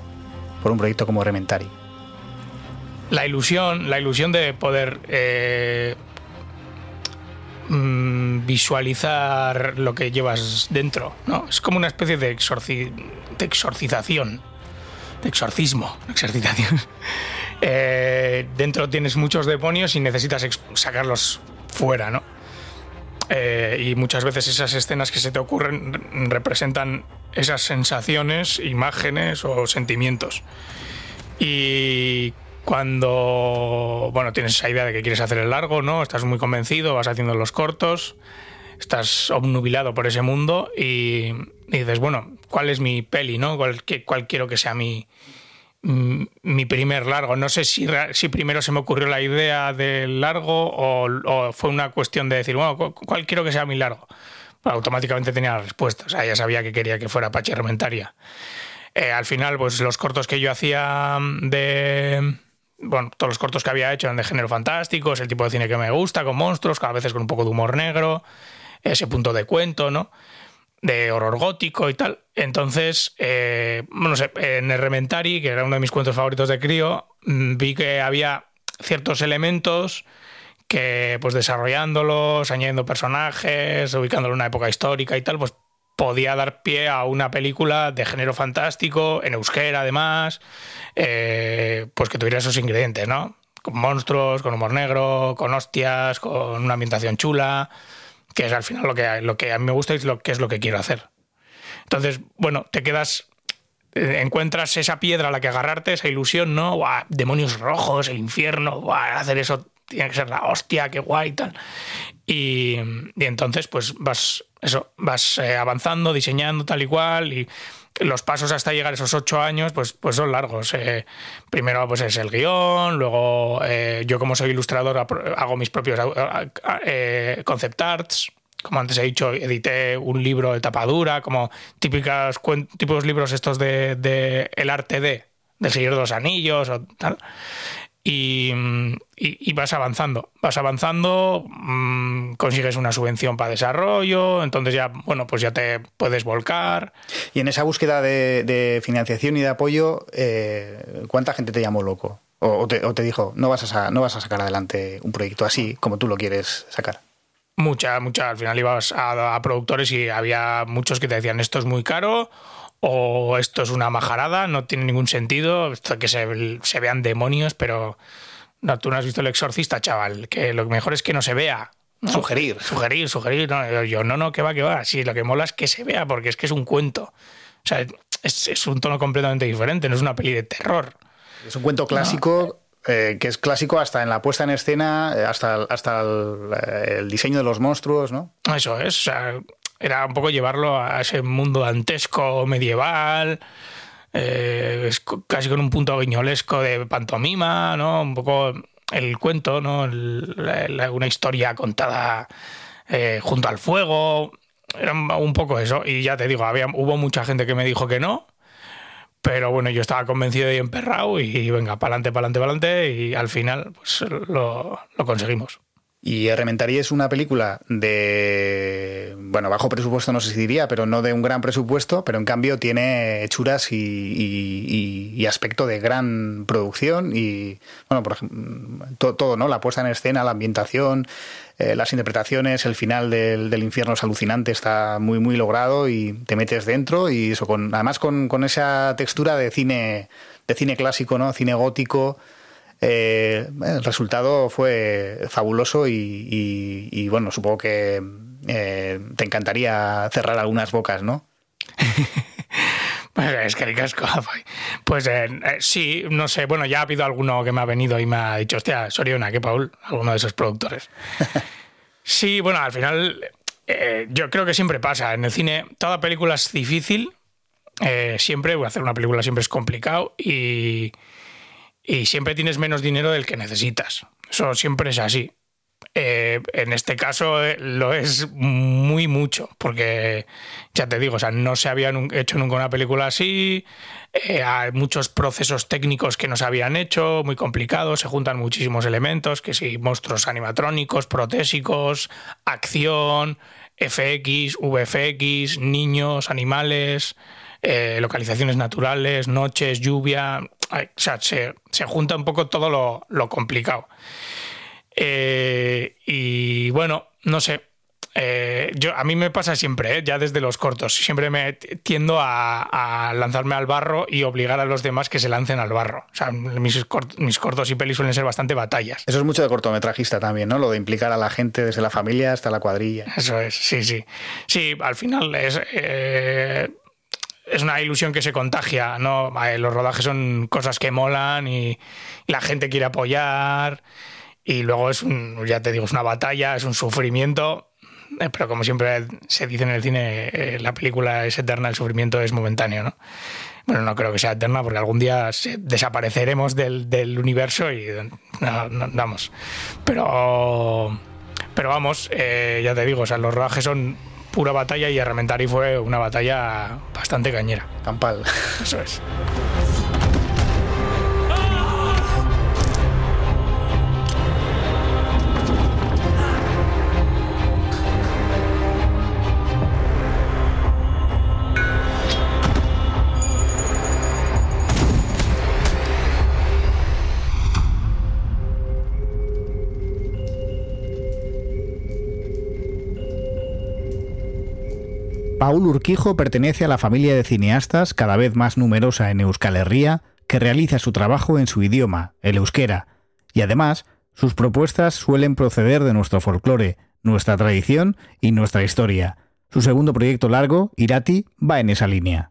por un proyecto como Rementari? La ilusión, la ilusión de poder eh, mm, visualizar lo que llevas dentro, ¿no? Es como una especie de, exorci- de exorcización, de exorcismo. Eh, dentro tienes muchos demonios y necesitas sacarlos fuera, ¿no? Eh, y muchas veces esas escenas que se te ocurren representan esas sensaciones, imágenes o sentimientos. Y cuando, bueno, tienes esa idea de que quieres hacer el largo, ¿no? Estás muy convencido, vas haciendo los cortos, estás obnubilado por ese mundo y, dices, bueno, ¿cuál es mi peli, no? ¿Cuál, qué- cuál quiero que sea mi, mm, mi primer largo? No sé si, si primero se me ocurrió la idea del largo o, fue una cuestión de decir, bueno, ¿cu- ¿cuál quiero que sea mi largo? Pues automáticamente tenía la respuesta, o sea, ya sabía que quería que fuera Apache Rementaria. Eh, al final, pues los cortos que yo hacía de. Bueno, todos los cortos que había hecho eran de género fantástico, es el tipo de cine que me gusta, con monstruos, cada veces con un poco de humor negro, ese punto de cuento, ¿no? de horror gótico y tal. Entonces, eh, no sé, en Rementari, que era uno de mis cuentos favoritos de crío, mm, vi que había ciertos elementos que, pues desarrollándolos, añadiendo personajes, ubicándolo en una época histórica y tal, pues podía dar pie a una película de género fantástico, en euskera además, eh, pues que tuviera esos ingredientes, ¿no? Con monstruos, con humor negro, con hostias, con una ambientación chula que es al final lo que, lo que a mí me gusta y lo que es lo que quiero hacer. Entonces, bueno, te quedas, eh, encuentras esa piedra a la que agarrarte, esa ilusión, ¿no? demonios rojos, el infierno, hacer eso tiene que ser la hostia, qué guay y tal. Y, entonces, pues vas, eso, vas eh, avanzando, diseñando tal y cual y los pasos hasta llegar a esos ocho años, pues, pues son largos. Eh, primero pues es el guion, luego eh, yo como soy ilustrador hago mis propios eh, concept arts. Como antes he dicho, edité un libro de tapadura, como típicas típicos libros estos de, de El arte de, del Señor de los Anillos o tal y, vas avanzando, vas avanzando, mm, consigues una subvención para desarrollo, entonces ya, bueno, pues ya te puedes volcar. Y en esa búsqueda de, financiación y de apoyo, eh, ¿cuánta gente te llamó loco? O, te, dijo, no vas, a, no vas a sacar adelante un proyecto así como tú lo quieres sacar? Mucha, mucha. Al final ibas a, a productores y había muchos que te decían, esto es muy caro o esto es una majarada, no tiene ningún sentido, esto que se, se vean demonios, pero no, tú no has visto el exorcista, chaval, que lo mejor es que no se vea. Sugerir. Sugerir, sugerir. No, yo, no, no, que va, que va. Sí, lo que mola es que se vea, porque es que es un cuento. O sea, es, es un tono completamente diferente, no es una peli de terror. Es un cuento clásico. Eh, que es clásico hasta en la puesta en escena, eh, hasta, hasta el, eh, el, diseño de los monstruos, ¿no? Eso es. O sea, era un poco llevarlo a ese mundo dantesco medieval, eh, casi con un punto guiñolesco de pantomima, ¿no? Un poco el cuento, ¿no? una historia contada eh, junto al fuego. Era un poco eso. Y ya te digo, había, hubo mucha gente que me dijo que no. Pero bueno, yo estaba convencido y emperrado y venga, para adelante, para adelante, para adelante. Y al final, pues lo conseguimos. Y Errementari es una película de, bueno, bajo presupuesto no sé si diría, pero no de un gran presupuesto, pero en cambio tiene hechuras y, aspecto de gran producción y, bueno, por ejemplo, todo, ¿no? La puesta en escena, la ambientación, eh, las interpretaciones, el final del, infierno es alucinante, está muy, muy logrado y te metes dentro y eso, con, además con, con esa textura de cine, de cine clásico, ¿no? Cine gótico, eh, el resultado fue fabuloso y, bueno, supongo que eh, te encantaría cerrar algunas bocas, ¿no? Pues es que casco. Pues eh, sí, no sé. Bueno, ya ha habido alguno que me ha venido y me ha dicho, hostia, Soriona, que Paul, alguno de esos productores. sí, bueno, al final yo creo que siempre pasa. En el cine, toda película es difícil. siempre, hacer una película siempre es complicado y, y siempre tienes menos dinero del que necesitas. Eso siempre es así. Eh, en este caso eh, lo es muy mucho, porque ya te digo, o sea, no se había hecho nunca una película así, eh, hay muchos procesos técnicos que no se habían hecho, muy complicados, se juntan muchísimos elementos, que si monstruos animatrónicos, protésicos, acción, FX, VFX, niños, animales, localizaciones naturales, noches, lluvia, o sea, se, junta un poco todo lo, complicado. Eh, y bueno, no sé. Eh, yo, a mí me pasa siempre, eh, ya desde los cortos. Siempre me tiendo a, lanzarme al barro y obligar a los demás que se lancen al barro. O sea, mis, mis cortos y pelis suelen ser bastante batallas. Eso es mucho de cortometrajista también, ¿no? Lo de implicar a la gente desde la familia hasta la cuadrilla. Eso es, sí, sí. Sí, al final es es una ilusión que se contagia, ¿no? Los rodajes son cosas que molan y, la gente quiere apoyar y luego es un, ya te digo, es una batalla, es un sufrimiento, eh, pero como siempre se dice en el cine, eh, la película es eterna, el sufrimiento es momentáneo, ¿no? Bueno, no creo que sea eterna porque algún día desapareceremos del, universo y no, vamos. Pero, pero vamos, eh, ya te digo, o sea, los rodajes son pura batalla y Arramentari fue una batalla bastante cañera. Campal. Eso es. Paul Urquijo pertenece a la familia de cineastas cada vez más numerosa en Euskal Herria que realiza su trabajo en su idioma, el euskera, y además sus propuestas suelen proceder de nuestro folclore, nuestra tradición y nuestra historia. Su segundo proyecto largo, Irati, va en esa línea.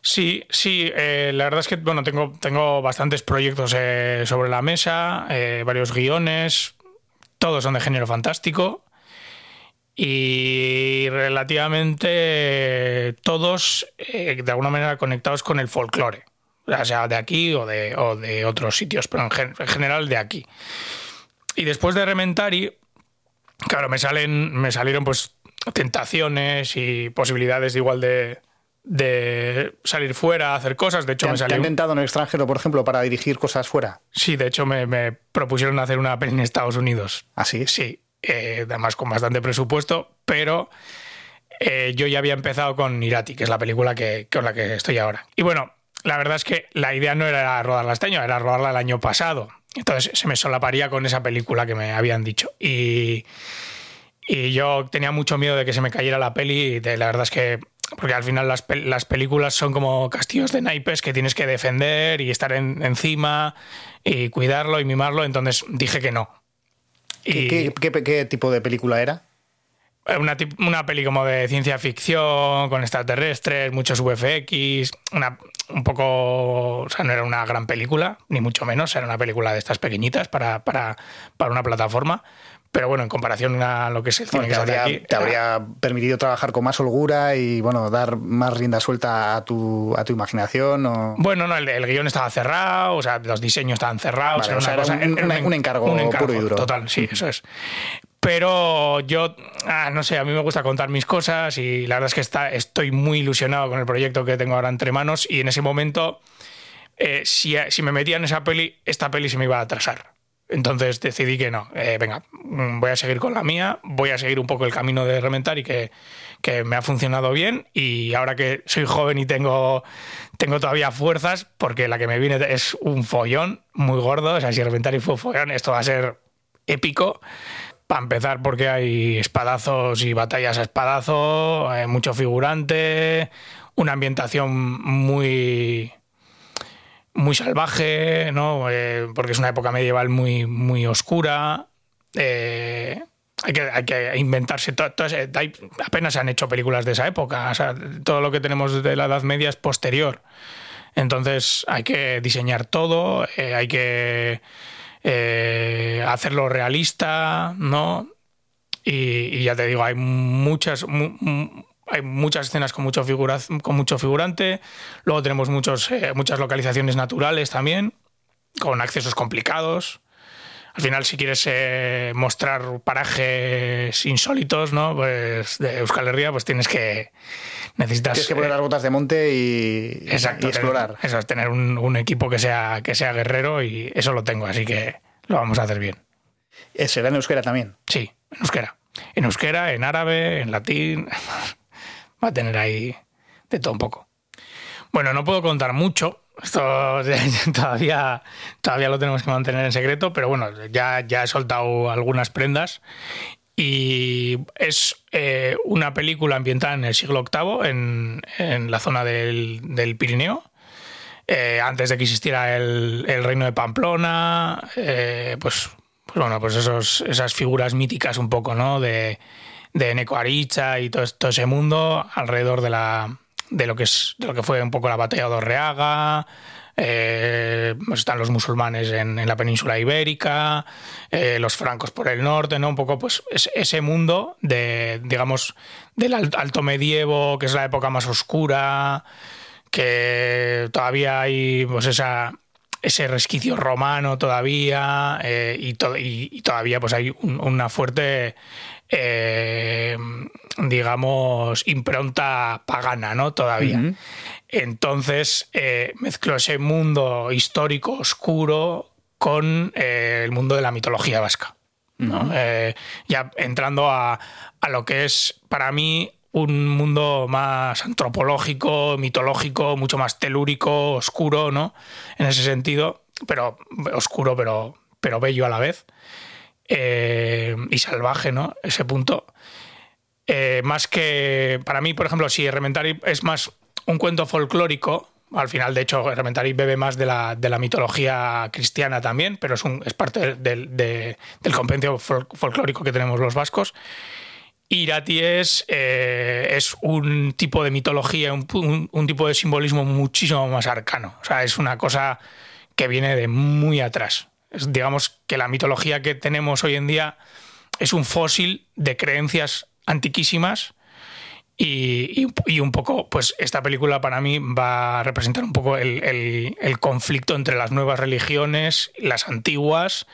Sí, sí, eh, la verdad es que bueno, tengo, tengo bastantes proyectos eh, sobre la mesa, eh, varios guiones, todos son de género fantástico y relativamente todos de alguna manera conectados con el folclore, ya sea de aquí o de, o de otros sitios, pero en, en, general de aquí. Y después de Rementari, claro, me salen, me salieron pues tentaciones y posibilidades igual de, de salir fuera, hacer cosas. De hecho, ¿Te, me salió. ¿Te han intentado en el extranjero, por ejemplo, para dirigir cosas fuera? Sí, de hecho, me, me propusieron hacer una peli en Estados Unidos. ¿Ah, sí? Sí, eh, además con bastante presupuesto, pero eh, yo ya había empezado con Irati, que es la película que, con la que estoy ahora. Y bueno, la verdad es que la idea no era rodarla este año, era rodarla el año pasado. Entonces se me solaparía con esa película que me habían dicho. Y, y yo tenía mucho miedo de que se me cayera la peli. De, la verdad es que porque al final las, las, películas son como castillos de naipes que tienes que defender y estar en, encima y cuidarlo y mimarlo, entonces dije que no. Y ¿Qué, qué, qué, qué tipo de película era? Una, una, peli como de ciencia ficción, con extraterrestres, muchos VFX, una, un poco... O sea, no era una gran película, ni mucho menos, era una película de estas pequeñitas para, para, para una plataforma, pero bueno, en comparación a lo que es el cine bueno, te, habría, aquí, te habría permitido trabajar con más holgura y bueno, dar más rienda suelta a tu, a tu imaginación. O... Bueno, no, el, el, guion estaba cerrado, o sea, los diseños estaban cerrados. Vale, o sea, era, cosa, un, un, un, encargo un, encargo puro y duro. Total, sí, eso es. Pero yo, ah, no sé, a mí me gusta contar mis cosas y la verdad es que está, estoy muy ilusionado con el proyecto que tengo ahora entre manos y en ese momento, eh, si, si me metía en esa peli, esta peli se me iba a atrasar. Entonces decidí que no, eh, venga, voy a seguir con la mía, voy a seguir un poco el camino de Rementar y que, que, me ha funcionado bien y ahora que soy joven y tengo, tengo todavía fuerzas, porque la que me viene es un follón muy gordo, o sea, si Rementar y fue follón, esto va a ser épico. Para empezar, porque hay espadazos y batallas a espadazo, hay mucho figurante, una ambientación muy, muy salvaje, ¿no? Eh, porque es una época medieval muy, muy oscura. Eh, hay, que, hay que inventarse. Todo, hay, apenas se han hecho películas de esa época. O sea, todo lo que tenemos de la Edad Media es posterior. Entonces hay que diseñar todo, eh, hay que eh, hacerlo realista, ¿no? Y, ya te digo, hay muchas. Mu, hay muchas escenas con mucho, figura, con mucho figurante. Luego tenemos muchos, eh, muchas localizaciones naturales también, con accesos complicados. Al final, si quieres eh, mostrar parajes insólitos, ¿no? Pues de Euskal Herria, pues tienes que necesitas tienes que poner las botas de monte y, exacto, y explorar. Eso es tener un, un, equipo que sea que sea guerrero y eso lo tengo, así que lo vamos a hacer bien. ¿Será en euskera también? Sí, en euskera. En euskera, en árabe, en latín va a tener ahí de todo un poco. Bueno, no puedo contar mucho. Esto todavía, todavía lo tenemos que mantener en secreto, pero bueno, ya, ya he soltado algunas prendas. Y es eh, una película ambientada en el siglo VIII, en, en la zona del, del Pirineo. Eh, antes de que existiera el, el reino de Pamplona, eh, pues, pues, bueno, pues esos, esas figuras míticas un poco, ¿no? De, de Neko Aricha y todo, ese mundo alrededor de la de lo que es de lo que fue un poco la batalla de Orreaga eh, están los musulmanes en, en la península ibérica eh, los francos por el norte no un poco pues es, ese mundo de digamos del alto medievo que es la época más oscura que todavía hay pues esa ese resquicio romano todavía eh, y, y, y, todavía pues hay un, una fuerte eh, digamos, impronta pagana, ¿no? Todavía. Uh -huh. Entonces, eh, mezcló ese mundo histórico oscuro con eh, el mundo de la mitología vasca. ¿no? Uh -huh. ya entrando a, a lo que es, para mí, un mundo más antropológico, mitológico, mucho más telúrico, oscuro, ¿no? En ese sentido, pero oscuro, pero, pero bello a la vez eh, y salvaje, ¿no? Ese punto. Eh, más que, para mí, por ejemplo, si Rementari es más un cuento folclórico, al final, de hecho, Rementari bebe más de la, de la mitología cristiana también, pero es, un, es parte del, de, del compendio fol- folclórico que tenemos los vascos. Irati es, eh, es un tipo de mitología, un- un tipo de simbolismo muchísimo más arcano. O sea, es una cosa que viene de muy atrás. Es, digamos que la mitología que tenemos hoy en día es un fósil de creencias antiquísimas y, y- y un poco, pues esta película para mí va a representar un poco el, el- el conflicto entre las nuevas religiones, las antiguas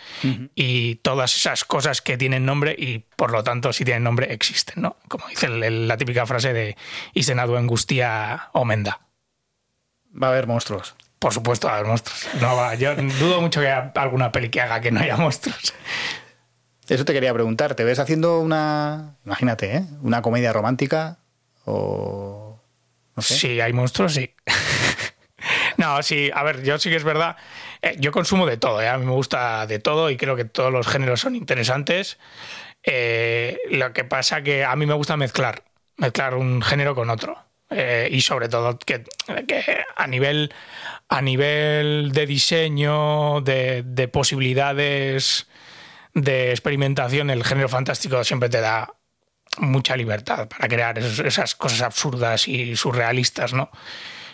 y todas esas cosas que tienen nombre y por lo tanto si tienen nombre existen, ¿no? Como dice el- la típica frase de Isenadu angustia omenda. Va a haber monstruos. Por supuesto, a haber monstruos. No va, yo dudo mucho que haya alguna peli que haga que no haya monstruos. Eso te quería preguntar. ¿Te ves haciendo una, imagínate, ¿eh? una comedia romántica o no sé? Si hay monstruos, sí. no, sí, a ver, yo sí que es verdad. eh, yo consumo de todo, ¿eh? a mí me gusta de todo y creo que todos los géneros son interesantes. Eh, lo que pasa que a mí me gusta mezclar, mezclar un género con otro. Eh, y sobre todo que, que a nivel a nivel de diseño, de, de posibilidades de experimentación, el género fantástico siempre te da mucha libertad para crear esas cosas absurdas y surrealistas, ¿no?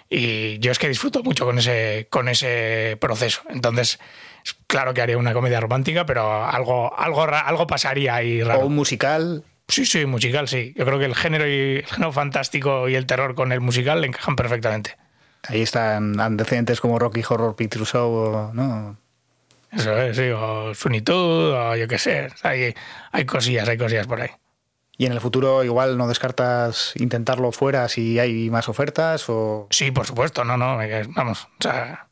Y yo es que disfruto mucho con ese, con ese proceso. Entonces, es claro que haría una comedia romántica, pero algo, algo, algo pasaría ahí raro. O un musical. Sí, sí, musical, sí. Yo creo que el género, y, el género fantástico y el terror con el musical le encajan perfectamente. Ahí están antecedentes como Rocky Horror Picture Show, o- ¿no? Eso es, sí, o Sunitud, o yo qué sé. Hay, hay cosillas, hay cosillas por ahí. Y en el futuro igual no descartas intentarlo fuera si hay más ofertas o... Sí, por supuesto, no, no, vamos, o sea,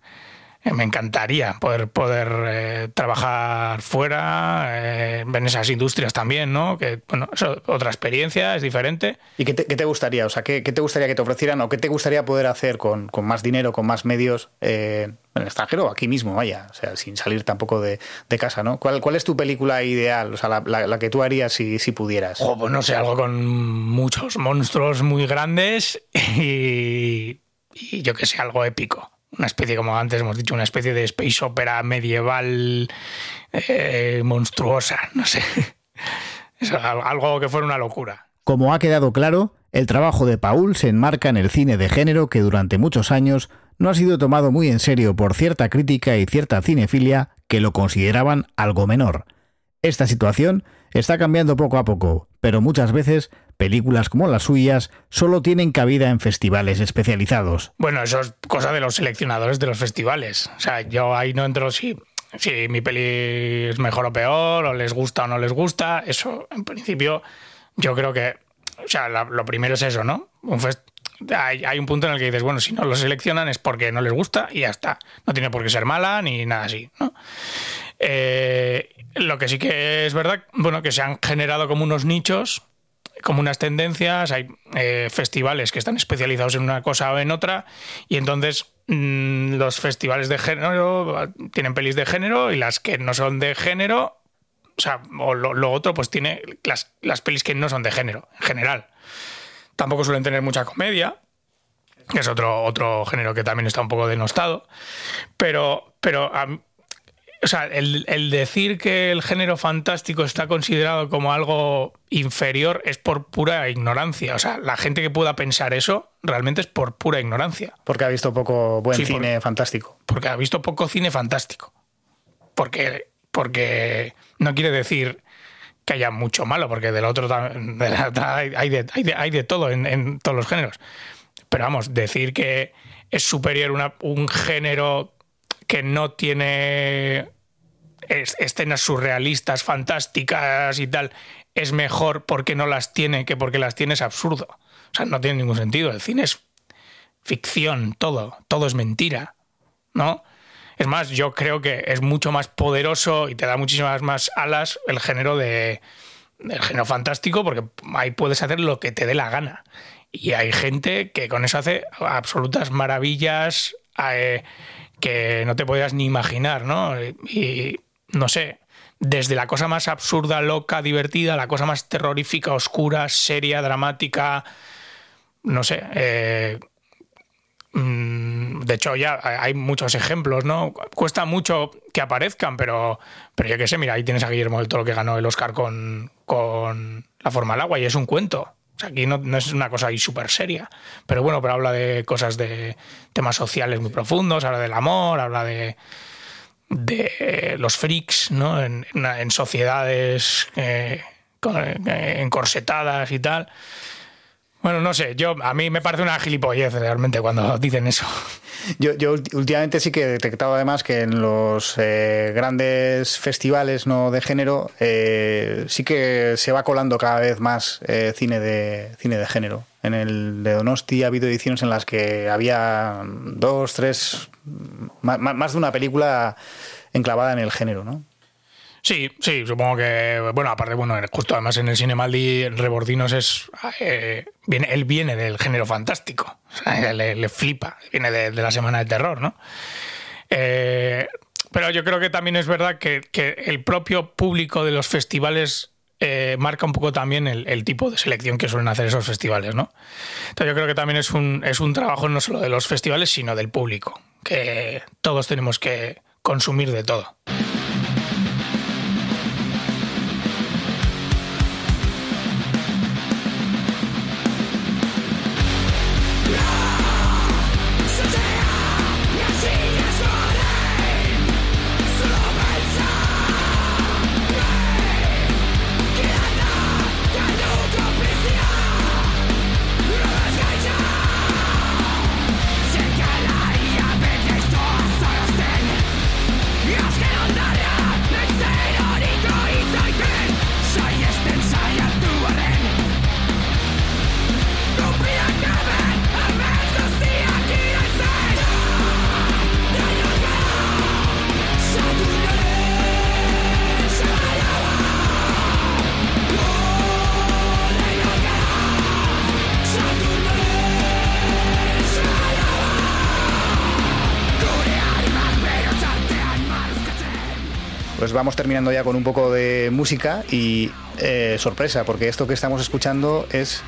me encantaría poder, poder eh, trabajar fuera, eh, en esas industrias también, ¿no? Que, bueno, eso, otra experiencia, es diferente. ¿Y qué te, qué te gustaría? O sea, ¿qué, qué te gustaría que te ofrecieran o qué te gustaría poder hacer con, con más dinero, con más medios eh, en el extranjero o aquí mismo, vaya? O sea, sin salir tampoco de, de casa, ¿no? ¿Cuál, ¿Cuál es tu película ideal? O sea, la, la- la que tú harías si, si pudieras. O, pues no sé, algo con muchos monstruos muy grandes y, y yo que sé, algo épico. Una especie, como antes hemos dicho, una especie de space opera medieval eh, monstruosa, no sé. Al- algo que fuera una locura. Como ha quedado claro, el trabajo de Paul se enmarca en el cine de género que durante muchos años no ha sido tomado muy en serio por cierta crítica y cierta cinefilia que lo consideraban algo menor. Esta situación está cambiando poco a poco, pero muchas veces películas como las suyas solo tienen cabida en festivales especializados. Bueno, eso es cosa de los seleccionadores de los festivales. O sea, yo ahí no entro si, si mi peli es mejor o peor, o les gusta o no les gusta. Eso, en principio, yo creo que. O sea, lo primero es eso, ¿no? Hay un punto en el que dices, bueno, si no lo seleccionan es porque no les gusta y ya está. No tiene por qué ser mala ni nada así, ¿no? Eh, lo que sí que es verdad, bueno, que se han generado como unos nichos, como unas tendencias, hay eh, festivales que están especializados en una cosa o en otra, y entonces mm, los festivales de género tienen pelis de género y las que no son de género, o sea, o lo, otro, pues tiene las, las pelis que no son de género, en general. Tampoco suelen tener mucha comedia, que es otro, otro género que también está un poco denostado, pero, pero a o sea, el, el decir que el género fantástico está considerado como algo inferior es por pura ignorancia. O sea, la gente que pueda pensar eso realmente es por pura ignorancia. Porque ha visto poco buen Sí, cine fantástico. Porque ha visto poco cine fantástico. Porque, porque no quiere decir que haya mucho malo, porque del otro de la otra hay, hay de, hay de- hay de todo en, en todos los géneros. Pero vamos, decir que es superior una- un género que no tiene es- escenas surrealistas, fantásticas y tal, es mejor porque no las tiene que porque las tiene es absurdo. O sea, no tiene ningún sentido. El cine es ficción, todo, todo es mentira, ¿no? Es más, yo creo que es mucho más poderoso y te da muchísimas más alas el género de el género fantástico porque ahí puedes hacer lo que te dé la gana. Y hay gente que con eso hace absolutas maravillas eh, que no te podías ni imaginar, ¿no? Y no sé, desde la cosa más absurda, loca, divertida, la cosa más terrorífica, oscura, seria, dramática, no sé. Eh, mm, de hecho, ya hay muchos ejemplos, ¿no? Cuesta mucho que aparezcan, pero, pero yo qué sé, mira, ahí tienes a Guillermo del Toro que ganó el Oscar con, con La forma del agua y es un cuento. O sea, aquí no, no es una cosa ahí súper seria. Pero bueno, pero habla de cosas de temas sociales muy profundos, habla del amor, habla de, de los freaks, ¿no? En, sociedades eh, eh, encorsetadas y tal. Bueno, no sé, yo a mí me parece una gilipollez realmente cuando dicen eso. Yo, yo últimamente sí que he detectado además que en los eh, grandes festivales no de género eh, sí que se va colando cada vez más eh, cine de cine de género. En el de Donosti ha habido ediciones en las que había dos, tres, ma- más, de una película enclavada en el género, ¿no? Sí, sí, supongo que, bueno, aparte, bueno, justo además en el cine Maldi, Rebordinos es, eh, viene, él viene del género fantástico, o sea, le, flipa, viene de, la semana de terror, ¿no? Eh, pero yo creo que también es verdad que, que el propio público de los festivales eh, marca un poco también el, el tipo de selección que suelen hacer esos festivales, ¿no? Entonces yo creo que también es un, es un trabajo no solo de los festivales, sino del público, que todos tenemos que consumir de todo. Vamos terminando ya con un poco de música y eh, sorpresa, porque esto que estamos escuchando es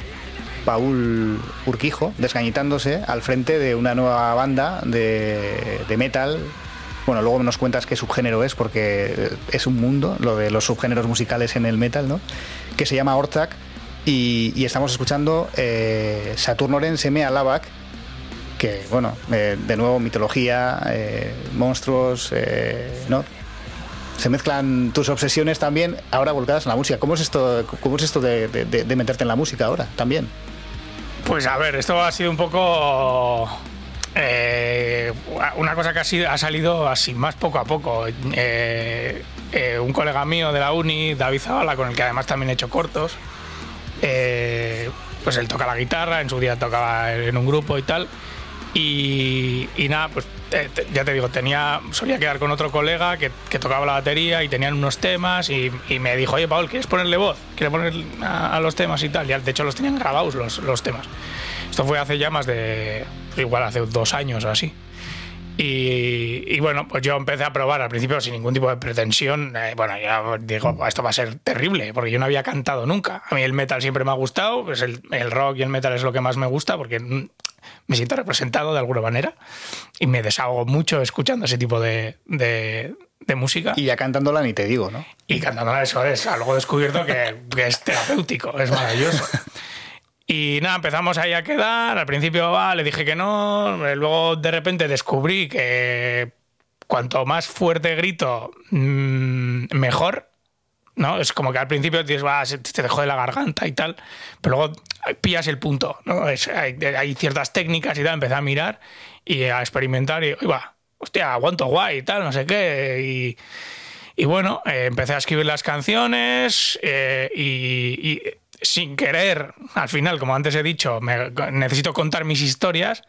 Paul Urquijo desgañitándose al frente de una nueva banda de, metal. Bueno, luego nos cuentas qué subgénero es, porque es un mundo, lo de los subgéneros musicales en el metal, ¿no? Que se llama Ortak. Y, estamos escuchando eh, Saturnoren Semea Lavak, que, bueno, eh, de nuevo mitología, eh, monstruos, eh, ¿no? Se mezclan tus obsesiones también ahora volcadas en la música. ¿Cómo es esto, cómo es esto de, meterte en la música ahora también? Pues a ver, esto ha sido un poco eh, una cosa que ha, sido- ha salido así más poco a poco. Eh, eh, un colega mío de la uni, David Zavala, con el que además también he hecho cortos, pues él toca la guitarra, en su día tocaba en un grupo y tal. Y nada, pues ya te digo, tenía, solía quedar con otro colega que, tocaba la batería y tenían unos temas y, me dijo, oye Paul, ¿quieres ponerle voz? ¿Quieres poner a, a los temas y tal? Y de hecho los tenían grabados los, los temas. Esto fue hace ya más de, igual hace dos años o así. Y, y bueno, pues yo empecé a probar al principio sin ningún tipo de pretensión. eh, bueno, ya digo, "Buah, esto va a ser terrible, porque yo no había cantado nunca. A mí el metal siempre me ha gustado, pues el, el rock y el metal es lo que más me gusta, porque mm, me siento representado de alguna manera y me desahogo mucho escuchando ese tipo de, de- de música. Y ya cantándola ni te digo, ¿no? Y cantándola eso es, algo descubierto que, que es terapéutico, es maravilloso. Y nada, empezamos ahí a quedar. Al principio ah, le dije que no. Luego de repente descubrí que cuanto más fuerte grito, mm, mejor. ¿no? Es como que al principio va, te dejó de la garganta y tal, pero luego pillas el punto, ¿no? Hay, ciertas técnicas y tal, empecé a mirar y a experimentar y, va, hostia, aguanto guay y tal, no sé qué, y, bueno, eh, empecé a escribir las canciones eh, y sin querer, al final, como antes he dicho, necesito contar mis historias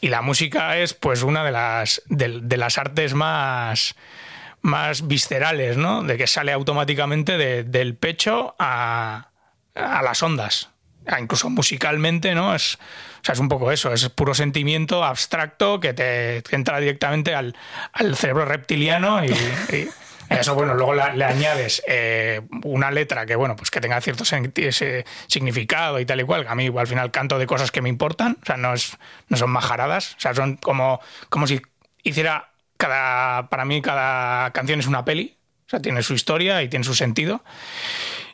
y la música es pues una de las, de, las artes más, más viscerales, ¿no? De que sale automáticamente de- del pecho a, a las ondas. Ah, Incluso musicalmente, ¿no? Es, o sea, es un poco eso, es puro sentimiento abstracto que te entra directamente al, al cerebro reptiliano y Eso, bueno, luego le añades eh, una letra que, bueno, pues que tenga cierto significado y tal y cual. A mí, al final, canto de cosas que me importan. O sea, no, es, no son majaradas. O sea, son como, como si hiciera cada. Para mí, cada canción es una peli. O sea, tiene su historia y tiene su sentido.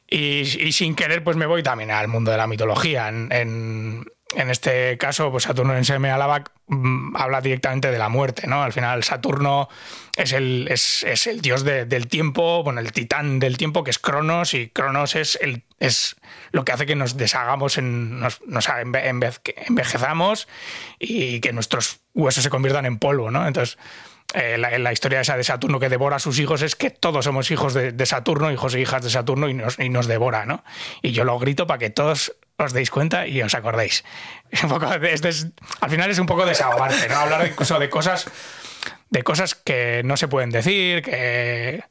Y, sin querer, pues me voy también al mundo de la mitología. En- en este caso, pues Saturno en Seme Alabak mm, habla directamente de la muerte, ¿no? Al final, Saturno es el, es, el dios de- del tiempo, bueno, el titán del tiempo, que es Cronos, y Cronos es, el, es lo que hace que nos deshagamos, en, nos, nos enve- envejezamos y que nuestros huesos se conviertan en polvo, ¿no? Entonces, eh, la, la historia esa de Saturno que devora a sus hijos es que todos somos hijos de, Saturno, hijos e hijas de Saturno y nos, y nos devora, ¿no? Y yo lo grito para que todos os deis cuenta y os acordéis. Es un poco es al final es un poco desahogarte, ¿no? Hablar incluso de cosas, de cosas que no se pueden decir, que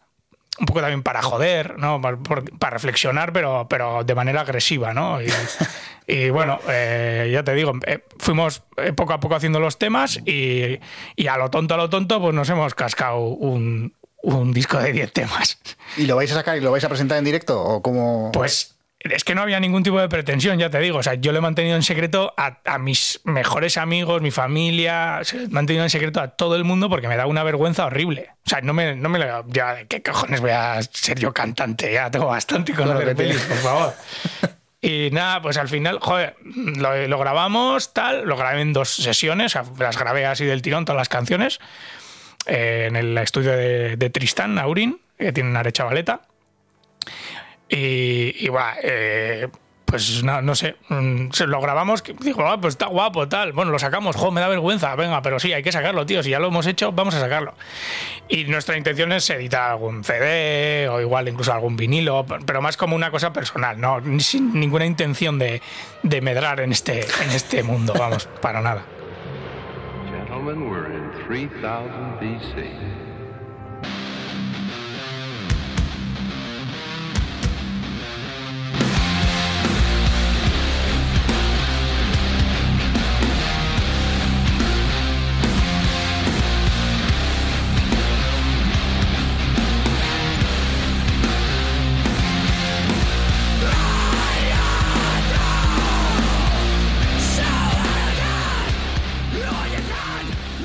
un poco también para joder, ¿no? Para, reflexionar, pero, pero de manera agresiva, ¿no? Y, y bueno, eh, ya te digo, eh, fuimos eh, poco a poco haciendo los temas y, y a lo tonto, a lo tonto, pues nos hemos cascado un, un disco de 10 temas. ¿Y lo vais a sacar y lo vais a presentar en directo? ¿O cómo.? Pues es que no había ningún tipo de pretensión, ya te digo. O sea, yo le he mantenido en secreto a, a mis mejores amigos, mi familia, se lo he mantenido en secreto a todo el mundo porque me da una vergüenza horrible. O sea, no me, no me lo. Ya, ¿qué cojones voy a ser yo cantante? Ya tengo bastante con Claro que pelis, por favor. Y nada, pues al final, joder, lo, lo grabamos, tal, lo grabé en dos sesiones, las grabé así del tirón, todas las canciones, eh, en el estudio de, de Tristán, Aurin, que tiene una chavaleta. Y, y va, eh, pues no, no sé, mm, se lo grabamos, digo, ah, pues está guapo, tal. Bueno, lo sacamos, jo, me da vergüenza, venga, pero sí, hay que sacarlo, tío. Si ya lo hemos hecho, vamos a sacarlo. Y nuestra intención es editar algún CD o igual incluso algún vinilo, pero más como una cosa personal, no sin ninguna intención de, de medrar en este, en este mundo, vamos, para nada. Gentlemen, we're in 3000 BC.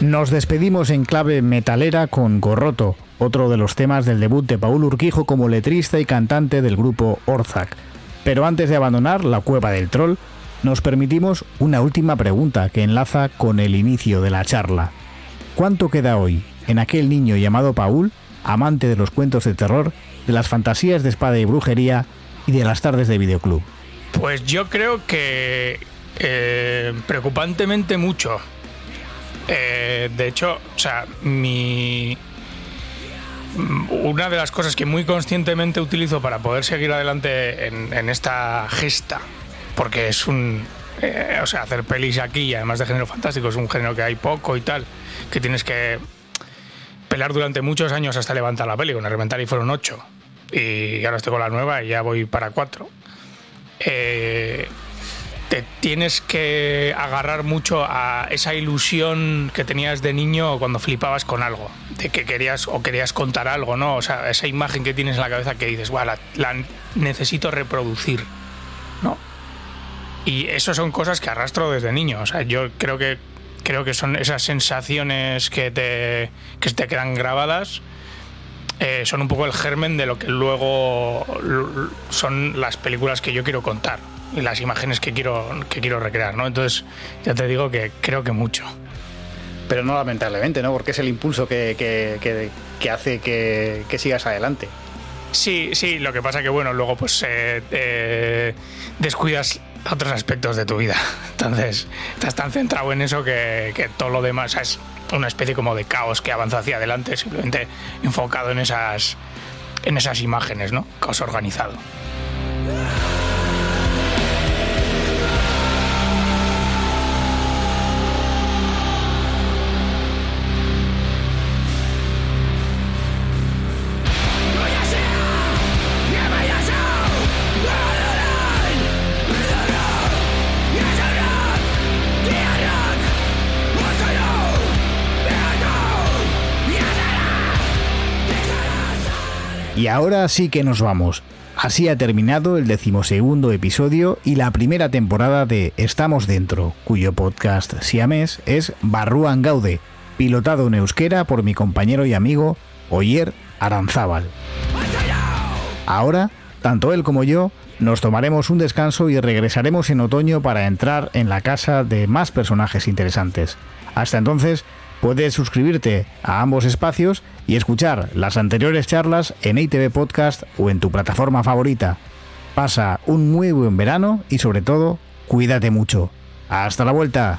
Nos despedimos en clave metalera con Gorroto, otro de los temas del debut de Paul Urquijo como letrista y cantante del grupo Orzak. Pero antes de abandonar la cueva del troll, nos permitimos una última pregunta que enlaza con el inicio de la charla. ¿Cuánto queda hoy en aquel niño llamado Paul, amante de los cuentos de terror, de las fantasías de espada y brujería y de las tardes de videoclub? Pues yo creo que eh, preocupantemente mucho. Eh, de hecho, o sea, mi una de las cosas que muy conscientemente utilizo para poder seguir adelante en, esta gesta, porque es un, eh, o sea, hacer pelis aquí además de género fantástico es un género que hay poco y tal, que tienes que pelear durante muchos años hasta levantar la peli. Con Elementary fueron ocho y ahora estoy con la nueva y ya voy para cuatro. Eh, te tienes que agarrar mucho a esa ilusión que tenías de niño cuando flipabas con algo, de que querías o querías contar algo, ¿no? O sea, esa imagen que tienes en la cabeza que dices, "Buah, la, la necesito reproducir, ¿no? Y eso son cosas que arrastro desde niño. O sea, yo creo que creo que son esas sensaciones que te, que te quedan grabadas. eh, son un poco el germen de lo que luego son las películas que yo quiero contar y las imágenes que quiero, que quiero recrear, ¿no? Entonces, ya te digo que creo que mucho. Pero no lamentablemente, ¿no? Porque es el impulso que, que- que- que hace que, que sigas adelante. Sí, sí, lo que pasa que, bueno, luego pues eh, eh, descuidas otros aspectos de tu vida. Entonces, estás tan centrado en eso que, que todo lo demás es una especie como de caos que avanza hacia adelante, simplemente enfocado en esas, en esas imágenes, ¿no? Caos organizado. Ahora sí que nos vamos. Así ha terminado el decimosegundo episodio y la primera temporada de Estamos Dentro, cuyo podcast siamés es Barruan Gaude, pilotado en euskera por mi compañero y amigo Oyer Aranzábal. Ahora, tanto él como yo nos tomaremos un descanso y regresaremos en otoño para entrar en la casa de más personajes interesantes. Hasta entonces, puedes suscribirte a ambos espacios y escuchar las anteriores charlas en ITV Podcast o en tu plataforma favorita. Pasa un muy buen verano y sobre todo, cuídate mucho. Hasta la vuelta.